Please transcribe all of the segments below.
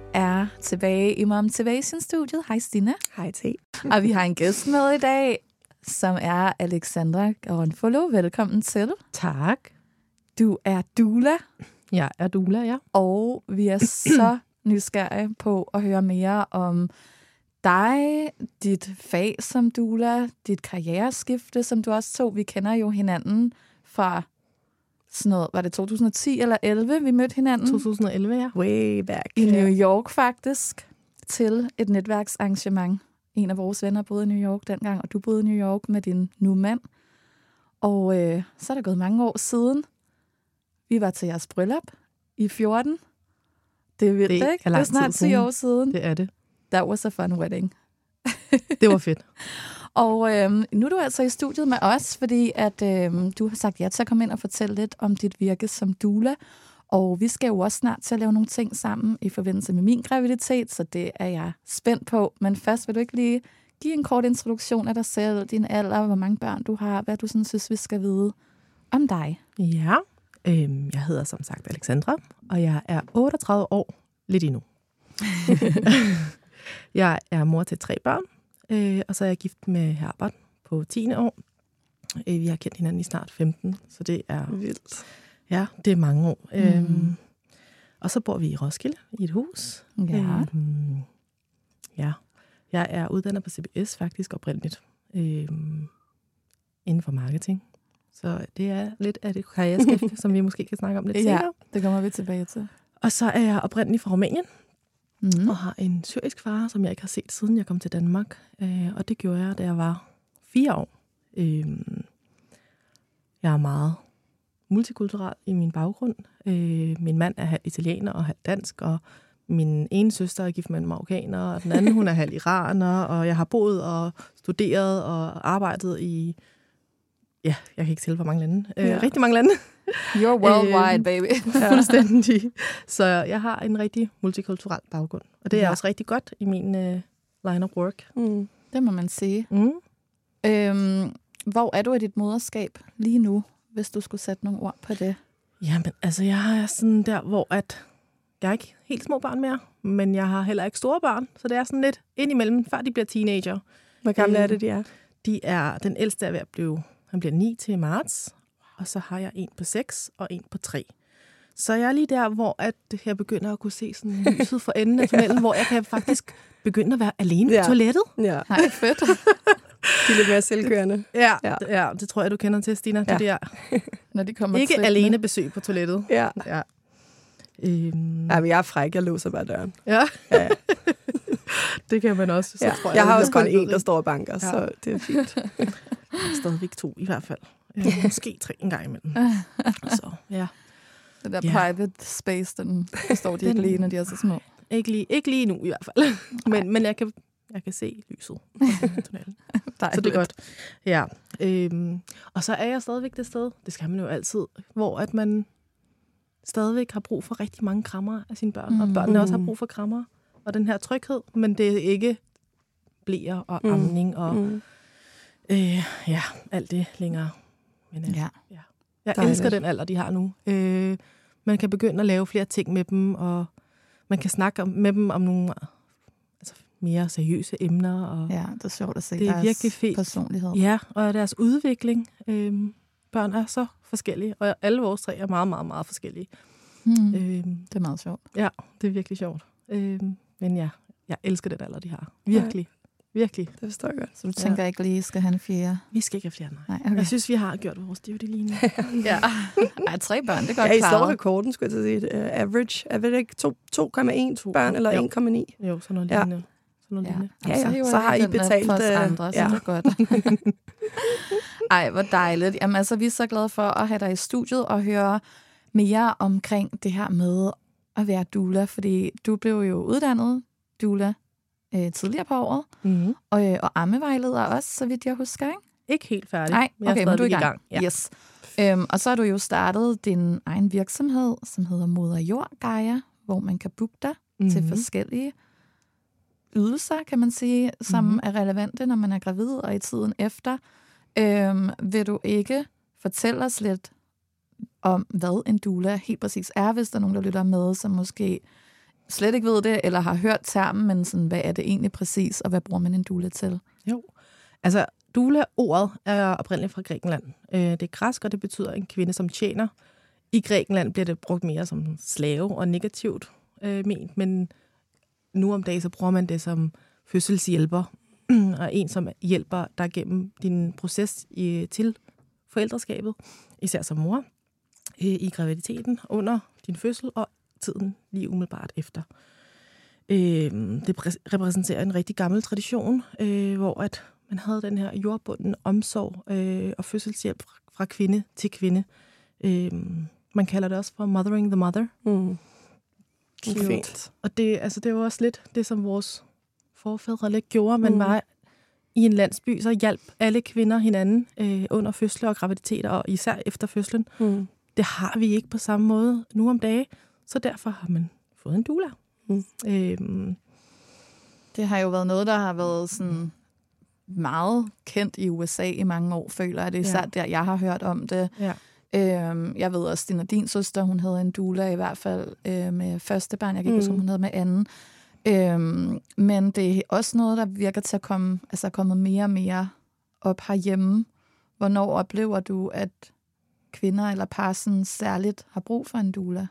Vi er tilbage i Motivation-studiet. Hej Stina. Hej T. Og vi har en gæst med i dag, som er Alexandra Gonfolo. Velkommen til. Tak. Du er doula, Jeg er Dula, ja. og vi er så nysgerrige på at høre mere om dig, dit fag som doula, dit karriereskifte, som du også tog. Vi kender jo hinanden fra sådan noget, var det 2010 eller 11, vi mødte hinanden? 2011, ja. Way back. I New York faktisk, til et netværksarrangement. En af vores venner boede i New York dengang, og du boede i New York med din nu mand. Og øh, så er der gået mange år siden. Vi var til jeres bryllup i 14. Det er vildt, Det ikke? er Det er snart tid 10 siden. år siden. Det er det. That was a fun wedding. Det var fedt. Og øhm, nu er du altså i studiet med os, fordi at øhm, du har sagt ja til at komme ind og fortælle lidt om dit virke som doula. Og vi skal jo også snart til at lave nogle ting sammen i forbindelse med min graviditet, så det er jeg spændt på. Men først vil du ikke lige give en kort introduktion af dig selv, din alder, hvor mange børn du har, hvad du sådan synes, vi skal vide om dig. Ja. Øhm, jeg hedder som sagt Alexandra, og jeg er 38 år lidt endnu. jeg er mor til tre børn, øh, og så er jeg gift med Herbert på 10. år. Øh, vi har kendt hinanden i snart 15, så det er... Vildt. Ja, det er mange år. Mm. Øhm, og så bor vi i Roskilde i et hus. Ja. Øhm, ja. Jeg er uddannet på CBS faktisk oprindeligt. Øhm, inden for marketing. Så det er lidt af det karriereskifte, som vi måske kan snakke om lidt Ja, senere. det kommer vi tilbage til. Og så er jeg oprindeligt fra Rumænien, Mm. og har en syrisk far, som jeg ikke har set siden jeg kom til Danmark. Øh, og det gjorde jeg, da jeg var fire år. Øhm, jeg er meget multikulturel i min baggrund. Øh, min mand er halv italiener og halv dansk, og min ene søster er gift med en marokkaner, og den anden hun er halv iraner, og jeg har boet og studeret og arbejdet i, ja, jeg kan ikke tælle, hvor mange lande. Øh, Ja. Rigtig mange lande. You're worldwide, Øhm, baby. Fuldstændig. Så jeg har en rigtig multikulturel baggrund. Og det er Ja. ja. også rigtig godt i min uh, line of work. Mm. Det må man sige. Mm. Øhm, hvor er du i dit moderskab lige nu, hvis du skulle sætte nogle ord på det? Jamen, altså jeg er sådan der, hvor at jeg har ikke helt små børn mere, men jeg har heller ikke store børn, så det er sådan lidt indimellem, før de bliver teenager. Hvor gamle Øh, er det, de er? De er, den ældste er ved at blive, han bliver 9 til marts, og så har jeg en på 6 og en på 3. Så jeg er lige der, hvor at jeg begynder at kunne se sådan lyset for enden af tunnelen, hvor jeg kan faktisk begynde at være alene Ja. på toilettet. Ja, Nej, fedt. de er lidt mere selvkørende. Ja, Ja. ja. ja, det tror jeg, du kender til, Stina. Ja. Det der Når de kommer ikke trillende. alene besøg på toilettet. Ja. Ja. Øhm, ja, men jeg er fræk. Jeg låser bare døren. ja. Ja, ja. det kan man også. Så Ja. tror Jeg har jeg også kun en, der står og banker, Ja. så det er fint. Stadigvæk to i hvert fald. Øh, måske tre en gang imellem. Så ja. Den der Ja. private space, den står de ikke Den- lige, når de er så små. Ikke lige, ikke lige nu i hvert fald. Men, men jeg, kan, jeg kan se lyset. Så det er godt. Ja. Øhm, og så er jeg stadigvæk det sted, det skal man jo altid, hvor at man stadigvæk har brug for rigtig mange krammer af sine børn, mm. og Mm. børnene også har brug for krammer og den her tryghed, men det er ikke blæer og Mm. amning og Mm. Øh, ja, alt det længere. Men, øh, Ja. jeg Dejligt. elsker den alder, de har nu. Øh, man kan begynde at lave flere ting med dem, og man kan snakke om, med dem om nogle altså, mere seriøse emner. Og, Ja, det er sjovt at se Det er deres virkelig fint. personlighed. Ja, og deres udvikling. Øhm, børn er så forskellige, og alle vores tre er meget, meget, meget forskellige. Mm. Øh. Det er meget sjovt. ja, det er virkelig sjovt. Øhm, men ja, jeg elsker den alder, de har. Virkelig. Virkelig. Det forstår jeg godt. Så du tænker ikke lige, skal han fjerde? Vi skal ikke have flere, nej. Nej, okay. Jeg synes, vi har gjort vores duty lige nu. Ja. Ej, tre børn, det er godt Ja, I slår rekorden, skulle jeg til at sige. Uh, average. Er det ikke to- 2,1 børn eller Jo. 1,9? jo, sådan noget Ja. lignende. Sådan noget Ja. lignende. Ja, ja. hiver Så har I der betalt, os øh, andre, så ja. det er godt. Ej, hvor dejligt. Jamen altså, vi er så glade for at have dig i studiet og høre mere omkring det her med at være doula, fordi du blev jo uddannet doula øh, tidligere på året, Mm-hmm. og, øh, og ammevejleder også, så vidt jeg husker, ikke? Ikke helt færdig. Nej, men jeg okay, er men du er i stadigvæk gang. Ja. Yes. Øhm, og så har du jo startet din egen virksomhed, som hedder Moder Jord Gaia, hvor man kan booke dig mm-hmm. til forskellige ydelser, kan man sige, som Mhm. mm-hmm. er relevante, når man er gravid og i tiden efter. Øhm, vil du ikke fortælle os lidt om, hvad en doula helt præcis er, hvis der er nogen, der lytter med, som måske slet ikke ved det, eller har hørt termen, men sådan, hvad er det egentlig præcis, og hvad bruger man en doula til? Jo. Altså, doula-ordet er oprindeligt fra Grækenland. Øh, det er græsk, og det betyder en kvinde, som tjener. I Grækenland bliver det brugt mere som slave og negativt øh, ment, men nu om dagen så bruger man det som fødselshjælper, og en, som hjælper dig gennem din proces i, til forældreskabet, især som mor, øh, i graviditeten, under din fødsel og tiden lige umiddelbart efter. Øh, det præ- repræsenterer en rigtig gammel tradition, øh, hvor at man havde den her jordbunden omsorg øh, og fødselshjælp fra, fra kvinde til kvinde. Øh, man kalder det også for mothering the mother. Mm. Cute. Fint. Og det, altså, det var også lidt det, som vores forfædre lidt gjorde. Man Mm. var i en landsby, så hjalp alle kvinder hinanden øh, under fødsler og graviditeter, og især efter fødslen. Mm. Det har vi ikke på samme måde nu om dage, så derfor har man fået en doula. Mm. Øhm, Det har jo været noget, der har været sådan meget kendt i USA i mange år, føler jeg. Det er især Ja. der, jeg har hørt om det. ja. Øhm, jeg ved også, Dina, din søster, hun havde en doula i hvert fald øh, med første barn. Jeg kan ikke Mm. huske, om hun havde med anden. Øhm, men det er også noget, der virker til at komme, altså er kommet mere og mere op herhjemme. Hvornår oplever du, at kvinder eller par sådan særligt har brug for en doula?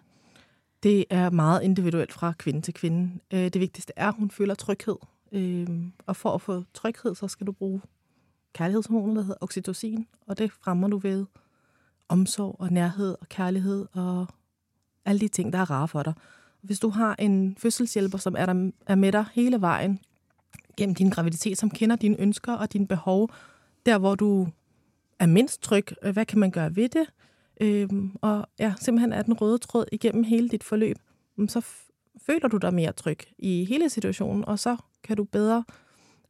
Det er meget individuelt fra kvinde til kvinde. Øh, Det vigtigste er, at hun føler tryghed. Øh, Og for at få tryghed, så skal du bruge kærlighedshormonet, der hedder oxytocin, og det fremmer du ved omsorg og nærhed og kærlighed og alle de ting, der er rare for dig. Hvis du har en fødselshjælper, som er, der, er med dig hele vejen gennem din graviditet, som kender dine ønsker og dine behov, der hvor du er mindst tryg, øh, hvad kan man gøre ved det? Øhm, og ja, simpelthen er den røde tråd igennem hele dit forløb, så føler du dig mere tryg i hele situationen, og så kan du bedre,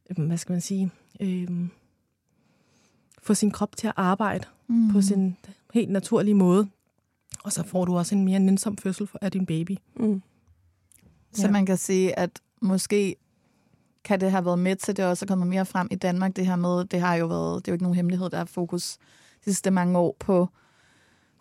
øhm, hvad skal man sige, øhm, få sin krop til at arbejde Mm. på sin helt naturlige måde. Og så får du også en mere nænsom fødsel for- af din baby. Mm. Så Ja. man kan sige, at måske kan det have været med til, det også er kommet mere frem i Danmark, det her med, det har jo været, det er jo ikke nogen hemmelighed, der er fokus de sidste mange år på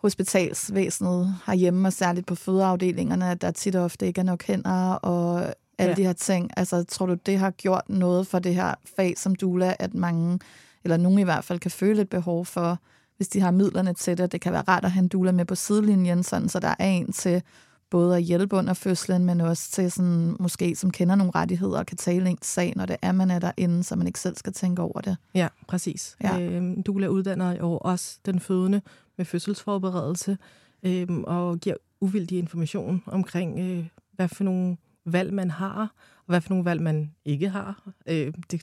hospitalsvæsenet herhjemme, og særligt på fødeafdelingerne, at der tit og ofte ikke er nok hænder, og alle ja. de her ting. Altså, tror du, det har gjort noget for det her fag som Dula, at mange, eller nogen i hvert fald, kan føle et behov for, hvis de har midlerne til det, det kan være rart at have en Dula med på sidelinjen, sådan, så der er en til både at hjælpe under fødslen, men også til sådan, måske som kender nogle rettigheder og kan tale ens sag, når det er, man er derinde, så man ikke selv skal tænke over det. Ja, præcis. Ja. Øhm, Dula uddanner jo også den fødende med fødselsforberedelse øhm, og giver uvildig information omkring, øh, hvad for nogle valg man har, og hvad for nogle valg man ikke har. Øh, det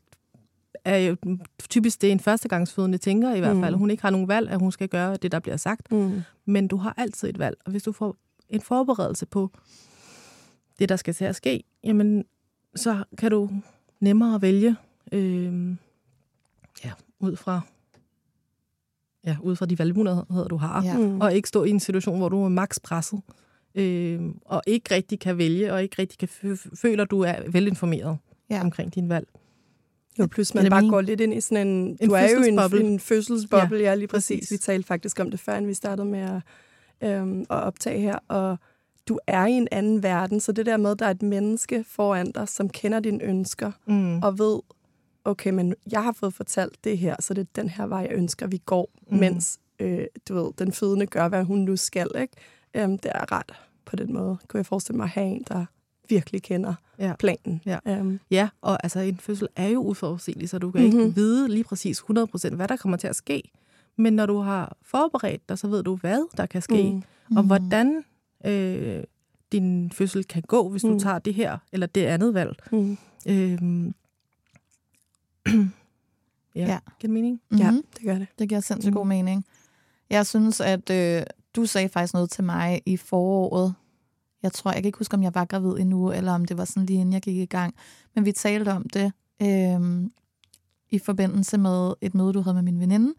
er jo typisk det, en førstegangsfødende tænker i hvert fald. Mm. Hun ikke har nogen valg, at hun skal gøre det, der bliver sagt. Mm. Men du har altid et valg, og hvis du får en forberedelse på det, der skal til at ske, jamen, så kan du nemmere vælge øh, ja, ud fra ja, ud fra de valgmuligheder, du har, ja. mm. og ikke stå i en situation, hvor du er maks presset, øh, og ikke rigtig kan vælge, og ikke rigtig kan føle, at du er velinformeret ja. omkring din valg. Jo, plus man bare går lidt ind i sådan en... en du er jo en, en fødselsboble, ja, ja lige præcis. præcis. Vi talte faktisk om det før, vi startede med at øhm, at optage her, og du er i en anden verden, så det der med, at der er et menneske foran dig, som kender dine ønsker, mm. og ved, okay, men jeg har fået fortalt det her, så det er den her vej, jeg ønsker, vi går, mm. mens øh, du ved, den fødende gør, hvad hun nu skal. Ikke? Øhm, det er ret på den måde. Kunne jeg forestille mig at have en, der virkelig kender ja. planen. Ja. Um. ja, og altså en fødsel er jo uforudsigelig, så du kan mm-hmm. ikke vide lige præcis 100% hvad der kommer til at ske. Men når du har forberedt dig, så ved du, hvad der kan ske, mm. Mm. og hvordan øh, din fødsel kan gå, hvis mm. du tager det her eller det andet valg. Mm. Øhm, ja, ja. Giver det mening? Mm-hmm. Ja, det gør det. Det giver sindssygt mm. god mening. Jeg synes, at øh, du sagde faktisk noget til mig i foråret. Jeg tror, jeg kan ikke huske, om jeg var gravid endnu, eller om det var sådan lige inden jeg gik i gang. Men vi talte om det øh, i forbindelse med et møde, du havde med min veninde,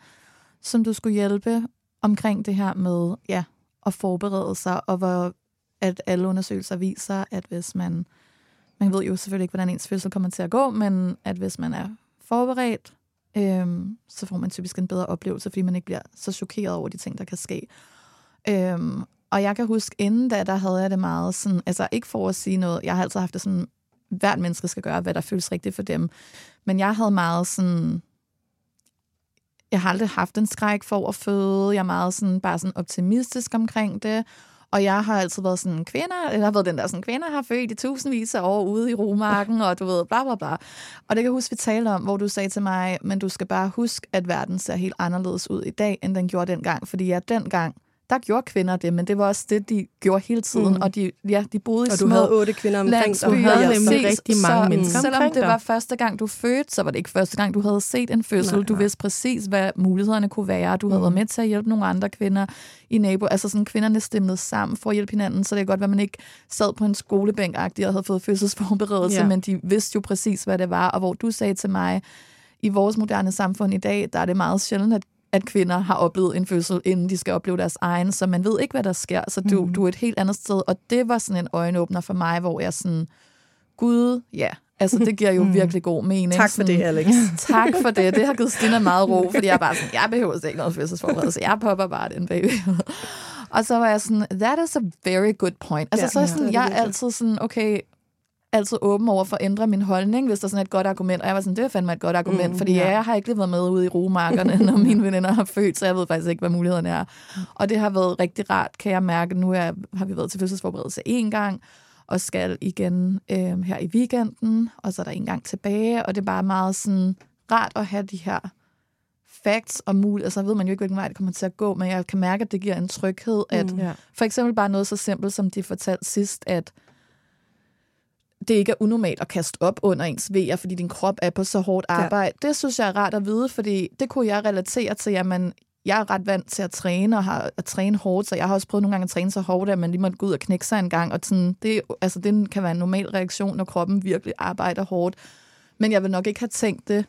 som du skulle hjælpe omkring det her med ja, at forberede sig, og hvor at alle undersøgelser viser, at hvis man, man ved jo selvfølgelig ikke, hvordan ens fødsel kommer til at gå, men at hvis man er forberedt, øhm, så får man typisk en bedre oplevelse, fordi man ikke bliver så chokeret over de ting, der kan ske. Øhm, og jeg kan huske, inden da, der havde jeg det meget sådan, altså ikke for at sige noget, jeg har altid haft det sådan, hvert menneske skal gøre, hvad der føles rigtigt for dem. Men jeg havde meget sådan, jeg har aldrig haft en skræk for at føde. Jeg er meget sådan, bare sådan optimistisk omkring det. Og jeg har altid været sådan, kvinder, eller har været den der sådan, kvinder har født i tusindvis af år ude i romarken, og du ved, bla bla bla. Og det kan jeg huske, vi talte om, hvor du sagde til mig, men du skal bare huske, at verden ser helt anderledes ud i dag, end den gjorde dengang. Fordi jeg dengang der gjorde kvinder det, men det var også det, de gjorde hele tiden. Mm. Og de, ja, de boede i og små du havde otte kvinder omkring dig. Du havde nemlig rigtig mange så, mennesker Selvom det var første gang, du fødte, så var det ikke første gang, du havde set en fødsel. Nej, nej. Du vidste præcis, hvad mulighederne kunne være. Du havde mm. været med til at hjælpe nogle andre kvinder i nabo. Altså sådan, kvinderne stemte sammen for at hjælpe hinanden, så det er godt, at man ikke sad på en skolebænk og havde fået fødselsforberedelse, ja. men de vidste jo præcis, hvad det var. Og hvor du sagde til mig, i vores moderne samfund i dag, der er det meget sjældent, at at kvinder har oplevet en fødsel, inden de skal opleve deres egen, så man ved ikke, hvad der sker. Så du, mm. du er et helt andet sted, og det var sådan en øjenåbner for mig, hvor jeg sådan, gud, ja, Altså, det giver jo mm. virkelig god mening. Tak for det, Alex. tak for det. Det har givet Stina meget ro, fordi jeg er bare sådan, jeg behøver ikke noget fødselsforberedelse. Jeg popper bare den baby. og så var jeg sådan, that is a very good point. Altså, ja, så er jeg sådan, ja, jeg er altid sådan, okay, altid åben over for at ændre min holdning, hvis der er sådan et godt argument. Og jeg var sådan, det er fandme et godt argument, mm, fordi ja. jeg har ikke lige været med ude i romarkerne, når mine veninder har født, så jeg ved faktisk ikke, hvad mulighederne er. Og det har været rigtig rart, kan jeg mærke. Nu er, har vi været til fødselsforberedelse en gang, og skal igen øh, her i weekenden, og så er der en gang tilbage, og det er bare meget sådan rart at have de her facts og muligheder, så ved man jo ikke, hvilken vej det kommer til at gå, men jeg kan mærke, at det giver en tryghed, at mm, for eksempel bare noget så simpelt, som de fortalte sidst, at det ikke er unormalt at kaste op under ens vejer, fordi din krop er på så hårdt arbejde. Ja. Det synes jeg er rart at vide, fordi det kunne jeg relatere til, jamen, jeg er ret vant til at træne og har at træne hårdt, så jeg har også prøvet nogle gange at træne så hårdt, at man lige måtte gå ud og knække sig en gang. Og sådan, det, altså, det kan være en normal reaktion, når kroppen virkelig arbejder hårdt. Men jeg vil nok ikke have tænkt det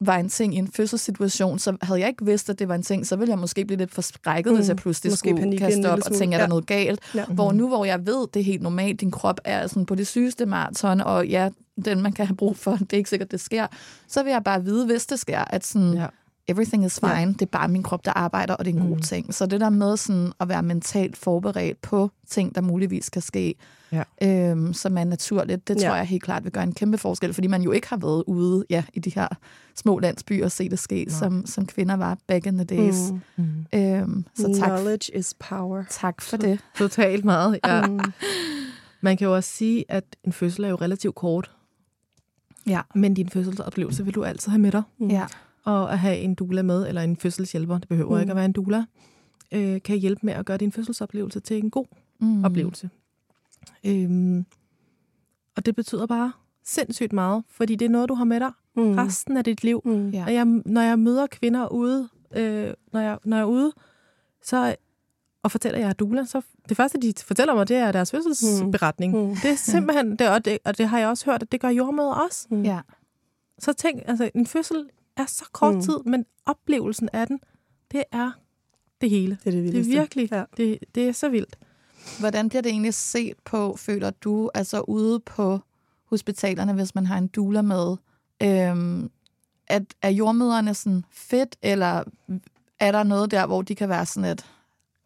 var en ting i en fødselssituation, så havde jeg ikke vidst, at det var en ting, så ville jeg måske blive lidt forskrækket, mm. hvis jeg pludselig måske skulle kaste op og tænke, er der ja. noget galt? Ja. Hvor nu, hvor jeg ved, det er helt normalt, din krop er sådan på det sygeste maraton, og ja, den man kan have brug for, det er ikke sikkert, det sker, så vil jeg bare vide, hvis det sker, at sådan, ja. Everything is fine, ja. det er bare min krop, der arbejder, og det er en mm. god ting. Så det der med sådan at være mentalt forberedt på ting, der muligvis kan ske, ja. øhm, som er naturligt, det ja. tror jeg helt klart vil gøre en kæmpe forskel, fordi man jo ikke har været ude ja, i de her små landsbyer og se det ske, som, som kvinder var back in the days. Mm. Mm. Øhm, så tak, Knowledge is power. Tak for det. Totalt meget, ja. Mm. Man kan jo også sige, at en fødsel er jo relativt kort. Ja. Men din fødselsoplevelse vil du altid have med dig. Mm. Ja. Og at have en doula med, eller en fødselshjælper, det behøver mm. ikke at være en doula, øh, kan hjælpe med at gøre din fødselsoplevelse til en god mm. oplevelse. Øhm, og det betyder bare sindssygt meget, fordi det er noget, du har med dig mm. resten af dit liv. Mm. Ja. Og jeg, når jeg møder kvinder ude, øh, når, jeg, når jeg er ude, så og fortæller, at jeg er doula, så det første, de fortæller mig, det er deres fødselsberetning. Mm. Mm. Det er simpelthen, det, og, det, og det har jeg også hørt, at det gør jordmøder også. Mm. Ja. Så tænk, altså en fødsel er så kort mm. tid, men oplevelsen af den, det er det hele. Det er det vildeste. Det er virkelig, ja. det, det er så vildt. Hvordan bliver det egentlig set på, føler du, altså ude på hospitalerne, hvis man har en doula med? Øhm, at, er jordmøderne sådan fedt, eller er der noget der, hvor de kan være sådan et,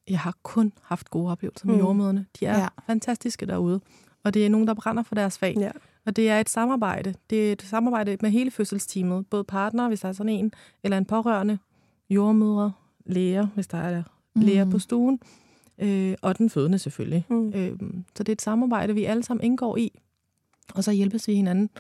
jeg har kun haft gode oplevelser med mm. jordmøderne. De er ja. fantastiske derude. Og det er nogen, der brænder for deres fag. Ja. Og det er et samarbejde. Det er et samarbejde med hele fødselsteamet. Både partner, hvis der er sådan en, eller en pårørende, jordmødre, læger, hvis der er mm. læger på stuen, øh, og den fødende selvfølgelig. Mm. Øh, så det er et samarbejde, vi alle sammen indgår i. Og så hjælpes vi hinanden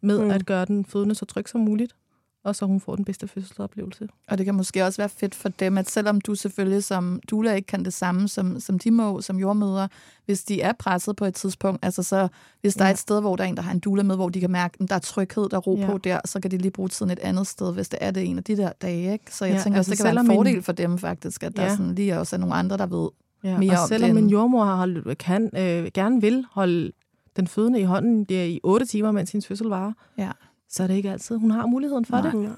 med mm. at gøre den fødende så tryg som muligt og så hun får den bedste fødselsoplevelse. Og det kan måske også være fedt for dem, at selvom du selvfølgelig som doula ikke kan det samme, som, som de må, som jordmøder, hvis de er presset på et tidspunkt, altså så hvis der ja. er et sted, hvor der er en, der har en doula med, hvor de kan mærke, at der er tryghed, der er ro ja. på der, så kan de lige bruge tiden et andet sted, hvis det er det en af de der dage. Ikke? Så jeg ja, tænker altså også, det kan være en fordel for dem faktisk, at ja. der sådan lige også er nogle andre, der ved ja, mere og om selvom min jordmor har, kan, øh, gerne vil holde den fødende i hånden det er i otte timer, mens hendes fødsel varer, ja så er det ikke altid, hun har muligheden for Nej. det.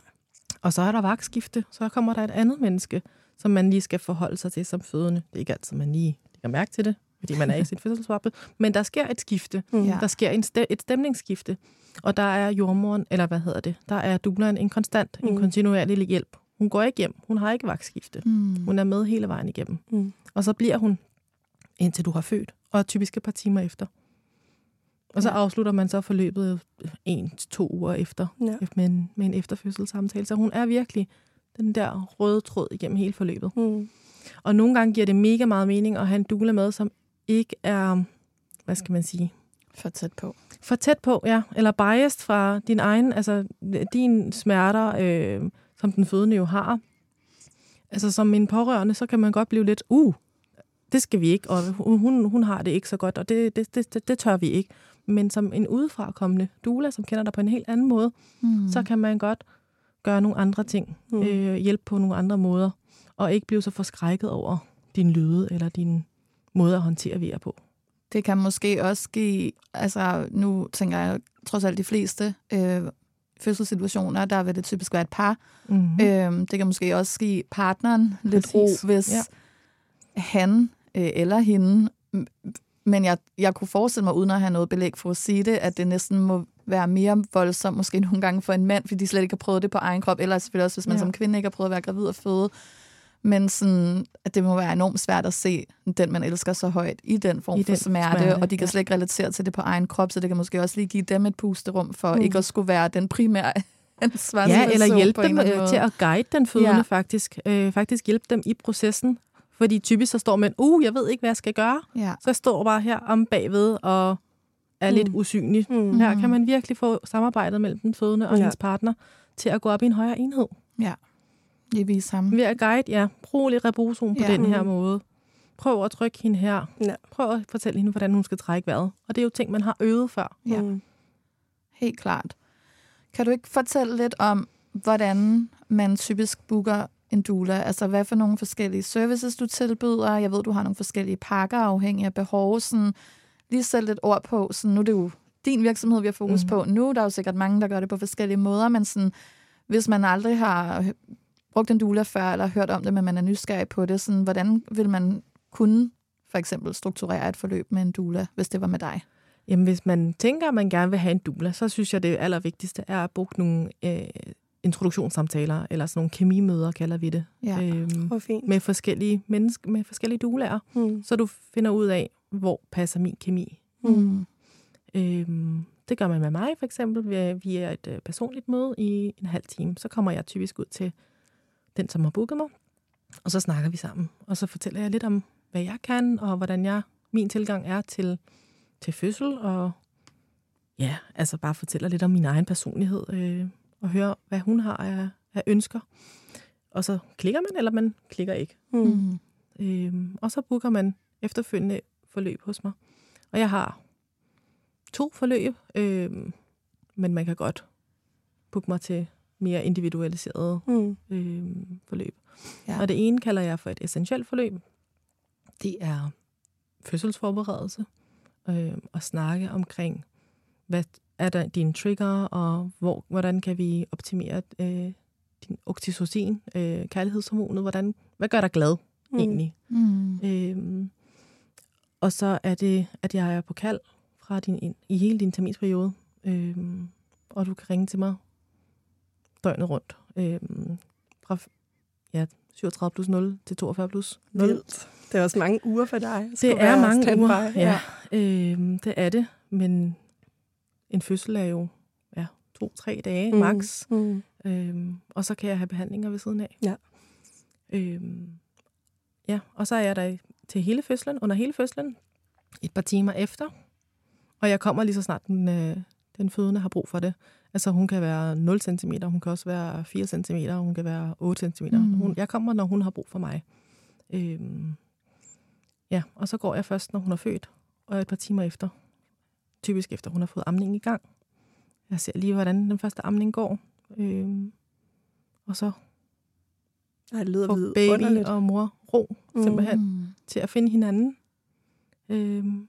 Og så er der vagtskifte, så kommer der et andet menneske, som man lige skal forholde sig til som fødende. Det er ikke altid, man lige lægger mærke til det, fordi man er i sin fødselsvappe. Men der sker et skifte. Mm. Der sker en st- et stemningsskifte. Og der er jordmoren, eller hvad hedder det, der er dubleren en konstant, mm. en kontinuerlig hjælp. Hun går ikke hjem. Hun har ikke vagtskifte. Mm. Hun er med hele vejen igennem. Mm. Og så bliver hun, indtil du har født, og typisk et par timer efter. Og så afslutter man så forløbet en til to uger efter ja. med, en, med en efterfødselssamtale. Så hun er virkelig den der røde tråd igennem hele forløbet. Mm. Og nogle gange giver det mega meget mening at have en doula med, som ikke er, hvad skal man sige? For tæt på. For tæt på, ja. Eller biased fra din egen, altså din smerter, øh, som den fødende jo har. Altså som en pårørende, så kan man godt blive lidt, uh, det skal vi ikke, og hun, hun har det ikke så godt, og det, det, det, det, det tør vi ikke men som en udefrakommende doula, som kender dig på en helt anden måde, mm. så kan man godt gøre nogle andre ting, mm. øh, hjælpe på nogle andre måder, og ikke blive så forskrækket over din lyde eller din måde at håndtere VR på. Det kan måske også give, altså nu tænker jeg trods alt de fleste øh, fødselssituationer, der vil det typisk være et par. Mm-hmm. Øh, det kan måske også give partneren lidt Præcis. ro, hvis ja. han øh, eller hende men jeg, jeg kunne forestille mig, uden at have noget belæg for at sige det, at det næsten må være mere voldsomt, måske nogle gange for en mand, fordi de slet ikke har prøvet det på egen krop, eller selvfølgelig også, hvis man ja. som kvinde ikke har prøvet at være gravid og føde. Men sådan, at det må være enormt svært at se den, man elsker så højt, i den form I for den smerte, smerte, og de kan ja. slet ikke relatere til det på egen krop, så det kan måske også lige give dem et pusterum for mm. ikke at skulle være den primære Ja, eller hjælpe dem øh, til at guide den fødende ja. faktisk. Øh, faktisk hjælpe dem i processen fordi typisk så står man, uh, jeg ved ikke, hvad jeg skal gøre. Ja. Så jeg står bare her om bagved og er mm. lidt usynlig. Mm. Her kan man virkelig få samarbejdet mellem den fødende og ja. hendes partner til at gå op i en højere enhed. Ja, det er sammen. Ved at guide, ja. Brug lidt reboson på ja. den her mm. måde. Prøv at trykke hende her. Ja. Prøv at fortælle hende, hvordan hun skal trække vejret. Og det er jo ting, man har øvet før. Ja, mm. helt klart. Kan du ikke fortælle lidt om, hvordan man typisk booker en doula? Altså, hvad for nogle forskellige services du tilbyder? Jeg ved, du har nogle forskellige pakker afhængig af behov. Sådan, lige sætte lidt ord på. Sådan, nu er det jo din virksomhed, vi har fokus mm. på nu. Der er jo sikkert mange, der gør det på forskellige måder, men sådan, hvis man aldrig har brugt en doula før, eller hørt om det, men man er nysgerrig på det, sådan, hvordan vil man kunne for eksempel strukturere et forløb med en doula, hvis det var med dig? Jamen, hvis man tænker, at man gerne vil have en doula, så synes jeg, det allervigtigste er at bruge nogle øh, introduktionssamtaler, eller sådan nogle kemimøder, kalder vi det. Ja, øhm, fint. Med forskellige mennesker, med forskellige duelærer. Mm. Så du finder ud af, hvor passer min kemi. Mm. Øhm, det gør man med mig, for eksempel, via et øh, personligt møde i en halv time. Så kommer jeg typisk ud til den, som har booket mig, og så snakker vi sammen. Og så fortæller jeg lidt om, hvad jeg kan, og hvordan jeg min tilgang er til, til fødsel, og ja, altså bare fortæller lidt om min egen personlighed, øh, og høre, hvad hun har af, af ønsker. Og så klikker man, eller man klikker ikke. Mm. Øhm, og så booker man efterfølgende forløb hos mig. Og jeg har to forløb, øhm, men man kan godt booke mig til mere individualiseret mm. øhm, forløb. Ja. Og det ene kalder jeg for et essentielt forløb. Det er fødselsforberedelse øh, og snakke omkring, hvad er der dine trigger, og hvor, hvordan kan vi optimere øh, din oxytocin, øh, kærlighedshormonet, hvordan, hvad gør dig glad mm. egentlig? Mm. Øh, og så er det, at jeg er på kald fra din, i hele din terminsperiode, øh, og du kan ringe til mig døgnet rundt. Øh, fra ja, 37 plus 0 til 42 plus 0. Vildt. Det er også mange uger for dig. Det er mange uger, ja. ja. Øh, det er det, men en fødsel er jo ja, to-tre dage mm. max. Mm. Øhm, og så kan jeg have behandlinger ved siden af. Ja. Øhm, ja, og så er jeg der til hele fødslen, under hele fødslen, et par timer efter. Og jeg kommer lige så snart den, øh, den fødende har brug for det. Altså hun kan være 0 cm, hun kan også være 4 cm, hun kan være 8 cm. Mm. Hun, jeg kommer, når hun har brug for mig. Øhm, ja, og så går jeg først, når hun er født, og et par timer efter typisk efter hun har fået amning i gang. Jeg ser lige, hvordan den første amning går. Øhm, og så Ej, det lyder får baby underligt. og mor ro simpelthen mm. til at finde hinanden. Øhm,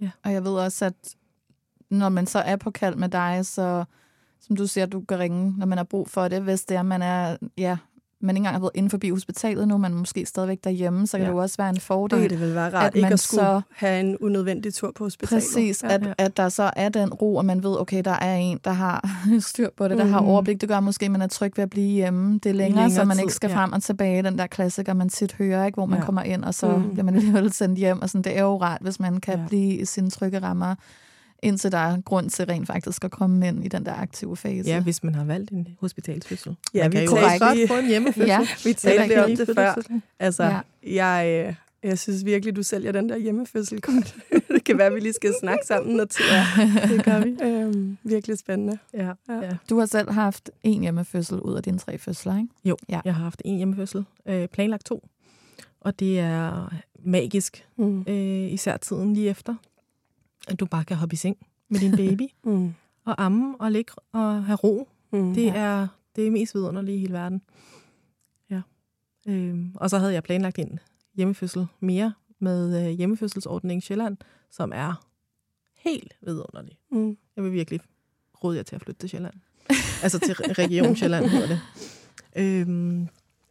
ja. Og jeg ved også, at når man så er på kald med dig, så som du siger, du kan ringe, når man har brug for det, hvis det er, man er ja, man ikke engang har været inde forbi hospitalet nu, man er måske stadigvæk derhjemme, så kan ja. det jo også være en fordel. Det vil være rart at ikke at skulle så, have en unødvendig tur på hospitalet. Præcis, ja. at, at der så er den ro, og man ved, okay, der er en, der har styr på det, der mm. har overblik. Det gør måske, at man er tryg ved at blive hjemme. Det er længere, længere så man tid, ikke skal ja. frem og tilbage. Den der klassiker, man tit hører, ikke, hvor man ja. kommer ind, og så mm. bliver man alligevel sendt hjem. Og sådan, det er jo rart, hvis man kan ja. blive i sine trygge rammer indtil der er grund til rent faktisk at komme ind i den der aktive fase. Ja, hvis man har valgt en hospitalsfødsel. Ja, vi kan jo også godt få en hjemmefødsel. ja, vi talte det om det før. Altså, ja. jeg, øh, jeg synes virkelig, du sælger den der hjemmefødsel godt. det kan være, at vi lige skal snakke sammen noget tid. Ja, det gør vi. Øhm, virkelig spændende. Ja. Ja. Du har selv haft en hjemmefødsel ud af dine tre fødsler, ikke? Jo, ja. jeg har haft en hjemmefødsel. Øh, planlagt to. Og det er magisk. Mm. Øh, især tiden lige efter at du bare kan hoppe i seng med din baby, mm. og amme og ligge og have ro. Mm, det, ja. er, det er mest vidunderlige i hele verden. Ja. Øhm, og så havde jeg planlagt en hjemmefødsel mere med øh, hjemmefødselsordningen Sjælland, som er helt vidunderlig. Mm. Jeg vil virkelig råde jer til at flytte til Sjælland. altså til Region Sjælland hedder det. Øhm,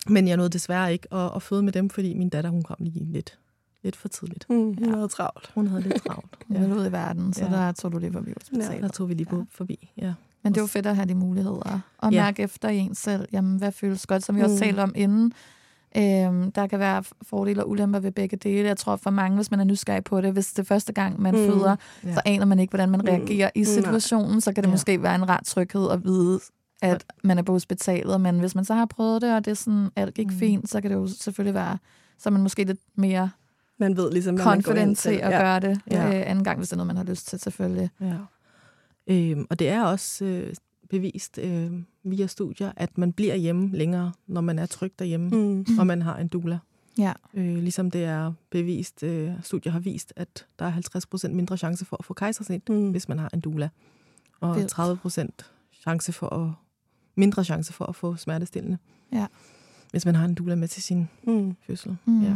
men jeg nåede desværre ikke at, at føde med dem, fordi min datter hun kom lige lidt lidt for tidligt. Mm, hun ja. havde travlt. Hun havde lidt travlt. ja. Hun ud i verden, så ja. der tog du lige forbi hospitalet. Ja, der tog vi lige på, ja. forbi, ja. Men det jo fedt at have de muligheder. Og ja. mærke efter en selv, jamen, hvad føles godt, som vi mm. også talte om inden. Øhm, der kan være fordele og ulemper ved begge dele. Jeg tror for mange, hvis man er nysgerrig på det, hvis det er første gang, man mm. føder, ja. så aner man ikke, hvordan man mm. reagerer mm. i situationen. Så kan det ja. måske være en ret tryghed at vide, at man er på hospitalet. Men hvis man så har prøvet det, og det er sådan, alt gik mm. fint, så kan det jo selvfølgelig være, så er man måske lidt mere man ved ligesom, hvad man går ind til. at ja. gøre det ja. øh, anden gang, hvis det er noget, man har lyst til, selvfølgelig. Ja. Øhm, og det er også øh, bevist øh, via studier, at man bliver hjemme længere, når man er tryg derhjemme, mm. og man har en doula. Ja. Øh, ligesom det er bevist, øh, studier har vist, at der er 50% mindre chance for at få kejsersnit, mm. hvis man har en doula. Og Vildt. 30% chance for at, mindre chance for at få smertestillende. Ja hvis man har en doula med til sin mm. fødsel. Mm. Ja.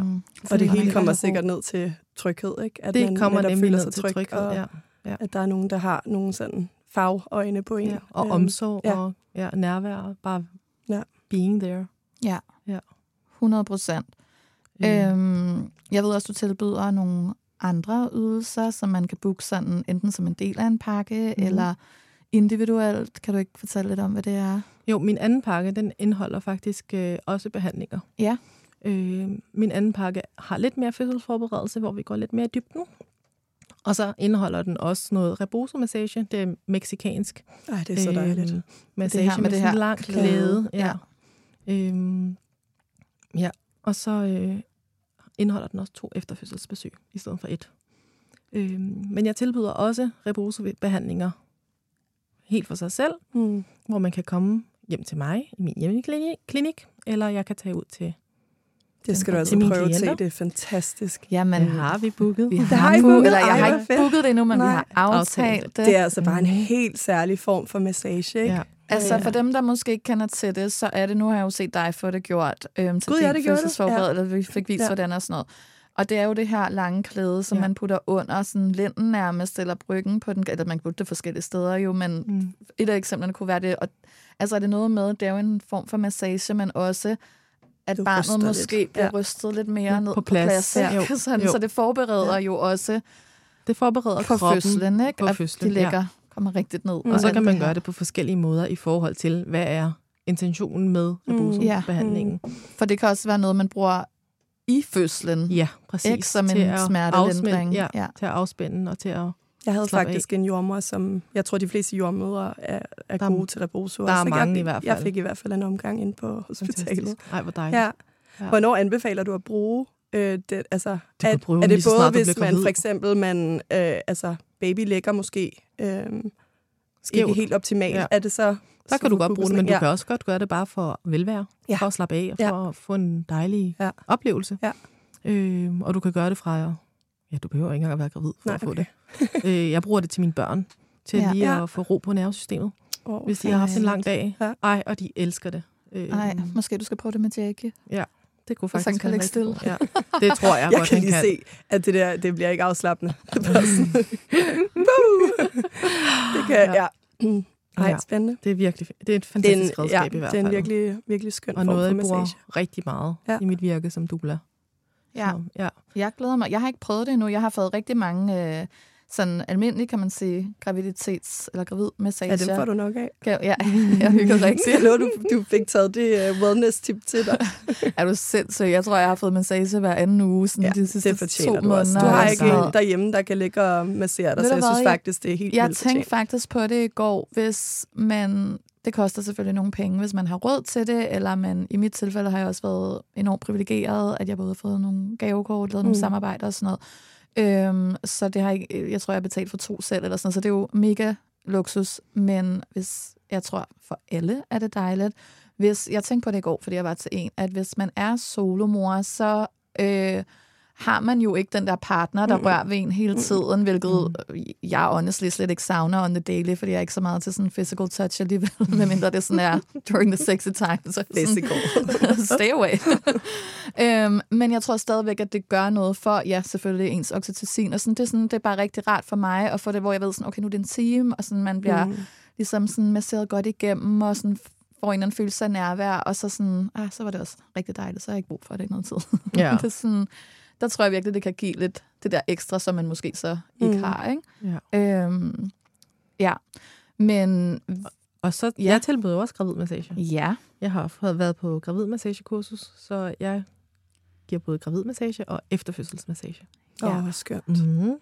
Og det hele kommer sikkert ned til tryghed, ikke? At det man kommer nemlig ned til tryg, tryghed, og ja. ja. At der er nogen, der har nogle sådan fagøjne på en. Ja. Og øhm, omsorg ja. og ja, nærvær, bare ja. being there. Ja, ja. 100 procent. Mm. Øhm, jeg ved også, du tilbyder nogle andre ydelser, som man kan booke sådan, enten som en del af en pakke, mm. eller individuelt. Kan du ikke fortælle lidt om, hvad det er? Jo, min anden pakke, den indeholder faktisk øh, også behandlinger. Ja. Øh, min anden pakke har lidt mere fødselsforberedelse, hvor vi går lidt mere i dybden. Og så indeholder den også noget rebozo-massage. Det er meksikansk. Ej, det er så dejligt. Øh, massage det her med, med det her lang klæde. Ja. ja. Øhm, ja. Og så øh, indeholder den også to efterfødselsbesøg i stedet for et. Øhm, men jeg tilbyder også rebozo-behandlinger helt for sig selv, mm. hvor man kan komme hjem til mig i min hjemmeklinik, eller jeg kan tage ud til det skal du altså prøve at se. Det er fantastisk. Jamen, det har vi booket. Vi har, har booket, eller jeg har ikke booket det endnu, men Nej. vi har aftalt det. Det er altså bare en helt særlig form for massage, ikke? Ja. Altså, for dem, der måske ikke kender til det, så er det, nu har jeg jo set dig få det gjort. Øhm, til Gud, ja, det gjorde det. Ja. eller vi fik vist, ja. hvordan og sådan noget. Og det er jo det her lange klæde, som ja. man putter under sådan linden nærmest, eller bryggen på den, eller man kan putte det forskellige steder jo, men mm. et af eksemplerne kunne være det. Og, altså er det noget med, det er jo en form for massage, men også at du barnet måske lidt. bliver ja. rystet lidt mere ned på plads. På plads ja. jo. Sådan, jo. Så det forbereder ja. jo også det forbereder på kroppen fødslen, ikke? På fødslen, at de ligger, ja. kommer rigtigt ned. Mm. Og så kan man gøre det på forskellige måder i forhold til, hvad er intentionen med rebozo-behandlingen. Mm. For det kan også være noget, man bruger i fødslen. Ja, præcis. Ikke som en smertelindring. Ja, ja, til at afspænde og til at jeg havde faktisk af. en jordmor, som jeg tror, de fleste jordmødre er, er der, gode til rebozo. Der er mange jeg, i hvert fald. Jeg fik i hvert fald en omgang ind på hospitalet. Nej, hvor dejligt. Ja. Ja. Hvornår anbefaler du at bruge øh, det? Altså, det er, er det både, hvis man for eksempel, man, øh, altså, baby ligger måske øh, ikke helt optimalt, ja. er det så... Så kan du godt bruge det, men du ja. kan også godt gøre det bare for velvære, ja. for at slappe af og for ja. at få en dejlig ja. oplevelse. Ja. Øh, og du kan gøre det fra Ja, du behøver ikke engang at være gravid for Nej, at få okay. det. øh, jeg bruger det til mine børn, til ja. lige at få ro på nervesystemet. Oh, hvis de har haft en lang dag. Ja. Ej, og de elsker det. Øh, Nej, måske du skal prøve det med Jackie. Ja, det kunne faktisk kan være stille. Ja, det tror jeg, jeg godt, kan lige kan. se, at det der, det bliver ikke afslappende. det kan, ja. ja. Nej, spændende. Det er virkelig det er et fantastisk redskab ja, i hvert fald. det er en virkelig, virkelig skøn Og noget, jeg bruger rigtig meget ja. i mit virke som doula. Ja. Så, ja. Jeg glæder mig. Jeg har ikke prøvet det endnu. Jeg har fået rigtig mange øh, sådan almindelige, kan man sige, graviditets- eller gravidmassager. Ja, dem får du nok af. Ja, jeg hygger rigtig. Jeg du, du fik taget det uh, wellness-tip til dig. er du sindssyg? Jeg tror, jeg har fået massage hver anden uge sådan ja, de sidste det to du også. Du har ikke en derhjemme, der kan ligge og massere dig, så jeg synes faktisk, det er helt Jeg tænkte faktisk på det i går, hvis man det koster selvfølgelig nogle penge, hvis man har råd til det, eller man, i mit tilfælde har jeg også været enormt privilegeret, at jeg både har fået nogle gavekort, lavet mm. nogle samarbejder og sådan noget. Øhm, så det har jeg, øh, jeg tror, jeg har betalt for to selv, eller sådan så det er jo mega luksus, men hvis, jeg tror, for alle er det dejligt. Hvis, jeg tænkte på det i går, fordi jeg var til en, at hvis man er solomor, så... Øh, har man jo ikke den der partner, der mm. rører ved en hele tiden, hvilket mm. jeg honestly slet ikke savner on the daily, fordi jeg er ikke så meget til sådan physical touch alligevel, medmindre det sådan er during the sexy time. Så physical. stay away. um, men jeg tror stadigvæk, at det gør noget for, ja, selvfølgelig ens oxytocin, og sådan, det, er sådan, det er bare rigtig rart for mig at få det, hvor jeg ved sådan, okay, nu er det en time, og sådan, man bliver mm. ligesom sådan masseret godt igennem, og sådan får en eller anden følelse af nærvær, og så sådan, ah, så var det også rigtig dejligt, så har jeg ikke brug for det i noget tid. Ja. det er sådan, der tror jeg virkelig, det kan give lidt det der ekstra, som man måske så ikke mm. har. Ikke? Ja. Øhm, ja. Men... Og så, ja. jeg tilbyder også gravidmassage. Ja. Jeg har været på gravidmassagekursus, så jeg giver både gravidmassage og efterfødselsmassage. Åh, ja. oh, skønt. Mm-hmm.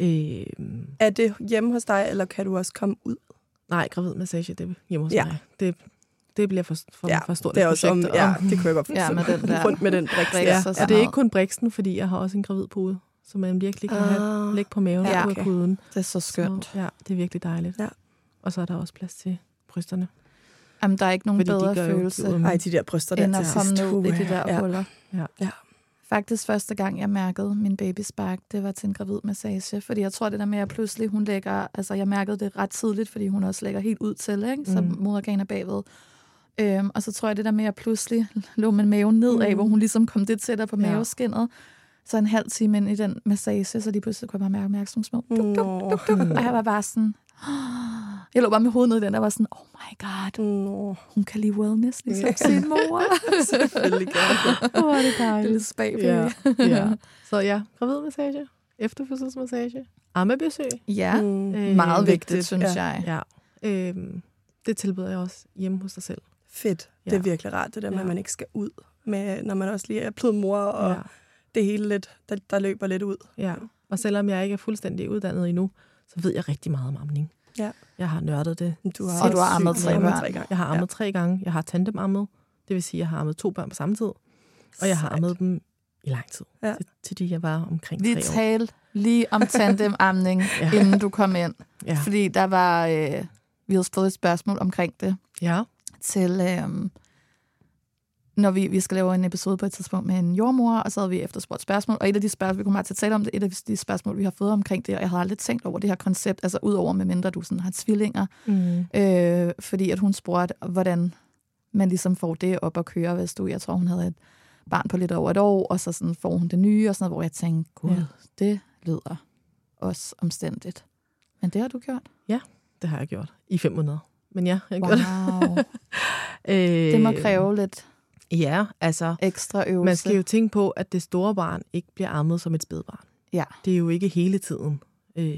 Øhm. Er det hjemme hos dig, eller kan du også komme ud? Nej, gravidmassage, det er hjemme hos ja. mig. Det, det bliver for, for, ja, for stort det er også projekt. Om, ja, det kunne jeg godt forstå. Ja, med den der rundt med den briks. Ja. Og det er ikke kun briksen, fordi jeg har også en gravidpude, så man virkelig kan ah. have, lægge på maven ja, okay. på puden. Det er så skønt. Så, ja, det er virkelig dejligt. Ja. Og så er der også plads til brysterne. Jamen, der er ikke nogen Fordi bedre de følelse. Jo, Ej, de der bryster der end at komme ned i de der ja. huller. Ja. ja. Faktisk første gang, jeg mærkede min baby spark, det var til en gravid massage. Fordi jeg tror, det der med, at pludselig hun lægger... Altså, jeg mærkede det ret tidligt, fordi hun også lægger helt ud til, ikke? Så mm. moderganen er bagved. Øhm, og så tror jeg, det der med, at pludselig lå min mave nedad, mm. hvor hun ligesom kom det tættere på ja. maveskinnet. Så en halv time ind i den massage, så lige pludselig kunne jeg bare mærke, mærke sådan små. Duk, duk, duk, duk. Og jeg var bare sådan... Jeg lå bare med hovedet ned i den, der var sådan, oh my god, no. hun kan lide wellness, ligesom yeah. sin mor. Selvfølgelig kan Åh, oh, det er dejligt. Lille spag, ja. ja. Så ja, gravidmassage, efterfødselsmassage, ammebesøg. Ja, mm. øh, meget vigtigt, synes ja. jeg. Ja. Øhm, det tilbyder jeg også hjemme hos dig selv. Fedt. Ja. Det er virkelig rart, det der med, ja. at man ikke skal ud, med, når man også lige er blevet mor, og ja. det hele lidt, der, der løber lidt ud. Ja, og selvom jeg ikke er fuldstændig uddannet endnu, så ved jeg rigtig meget om amning. Ja. Jeg har nørdet det. Du har, og du har ammet tre, tre gange. Jeg har ammet ja. tre gange. Jeg har tandem-ammet. Det vil sige, at jeg har ammet to børn på samme tid. Og jeg har ammet dem i lang tid. Ja. Til, til de jeg var omkring Vi tre år. talte lige om tandem-amning, ja. inden du kom ind. Ja. Fordi der var... Øh, vi havde fået et spørgsmål omkring det. Ja. Til... Øh, når vi, vi skal lave en episode på et tidspunkt med en jordmor, og så havde vi efterspurgt spørgsmål, og et af de spørgsmål, vi kommer bare til at tale om det, et af de spørgsmål, vi har fået omkring det, og jeg har aldrig tænkt over det her koncept, altså udover med mindre du sådan har tvillinger, mm. øh, fordi at hun spurgte, hvordan man ligesom får det op at køre, hvis du, jeg tror hun havde et barn på lidt over et år, og så sådan får hun det nye, og sådan noget, hvor jeg tænkte, gud, ja. det lyder også omstændigt. Men det har du gjort? Ja, det har jeg gjort. I fem måneder. Men ja, jeg wow. det. øh, det må kræve lidt Ja, altså... Ekstra øvelse. Man skal jo tænke på, at det store barn ikke bliver ammet som et spædbarn. Ja. Det er jo ikke hele tiden. Øh,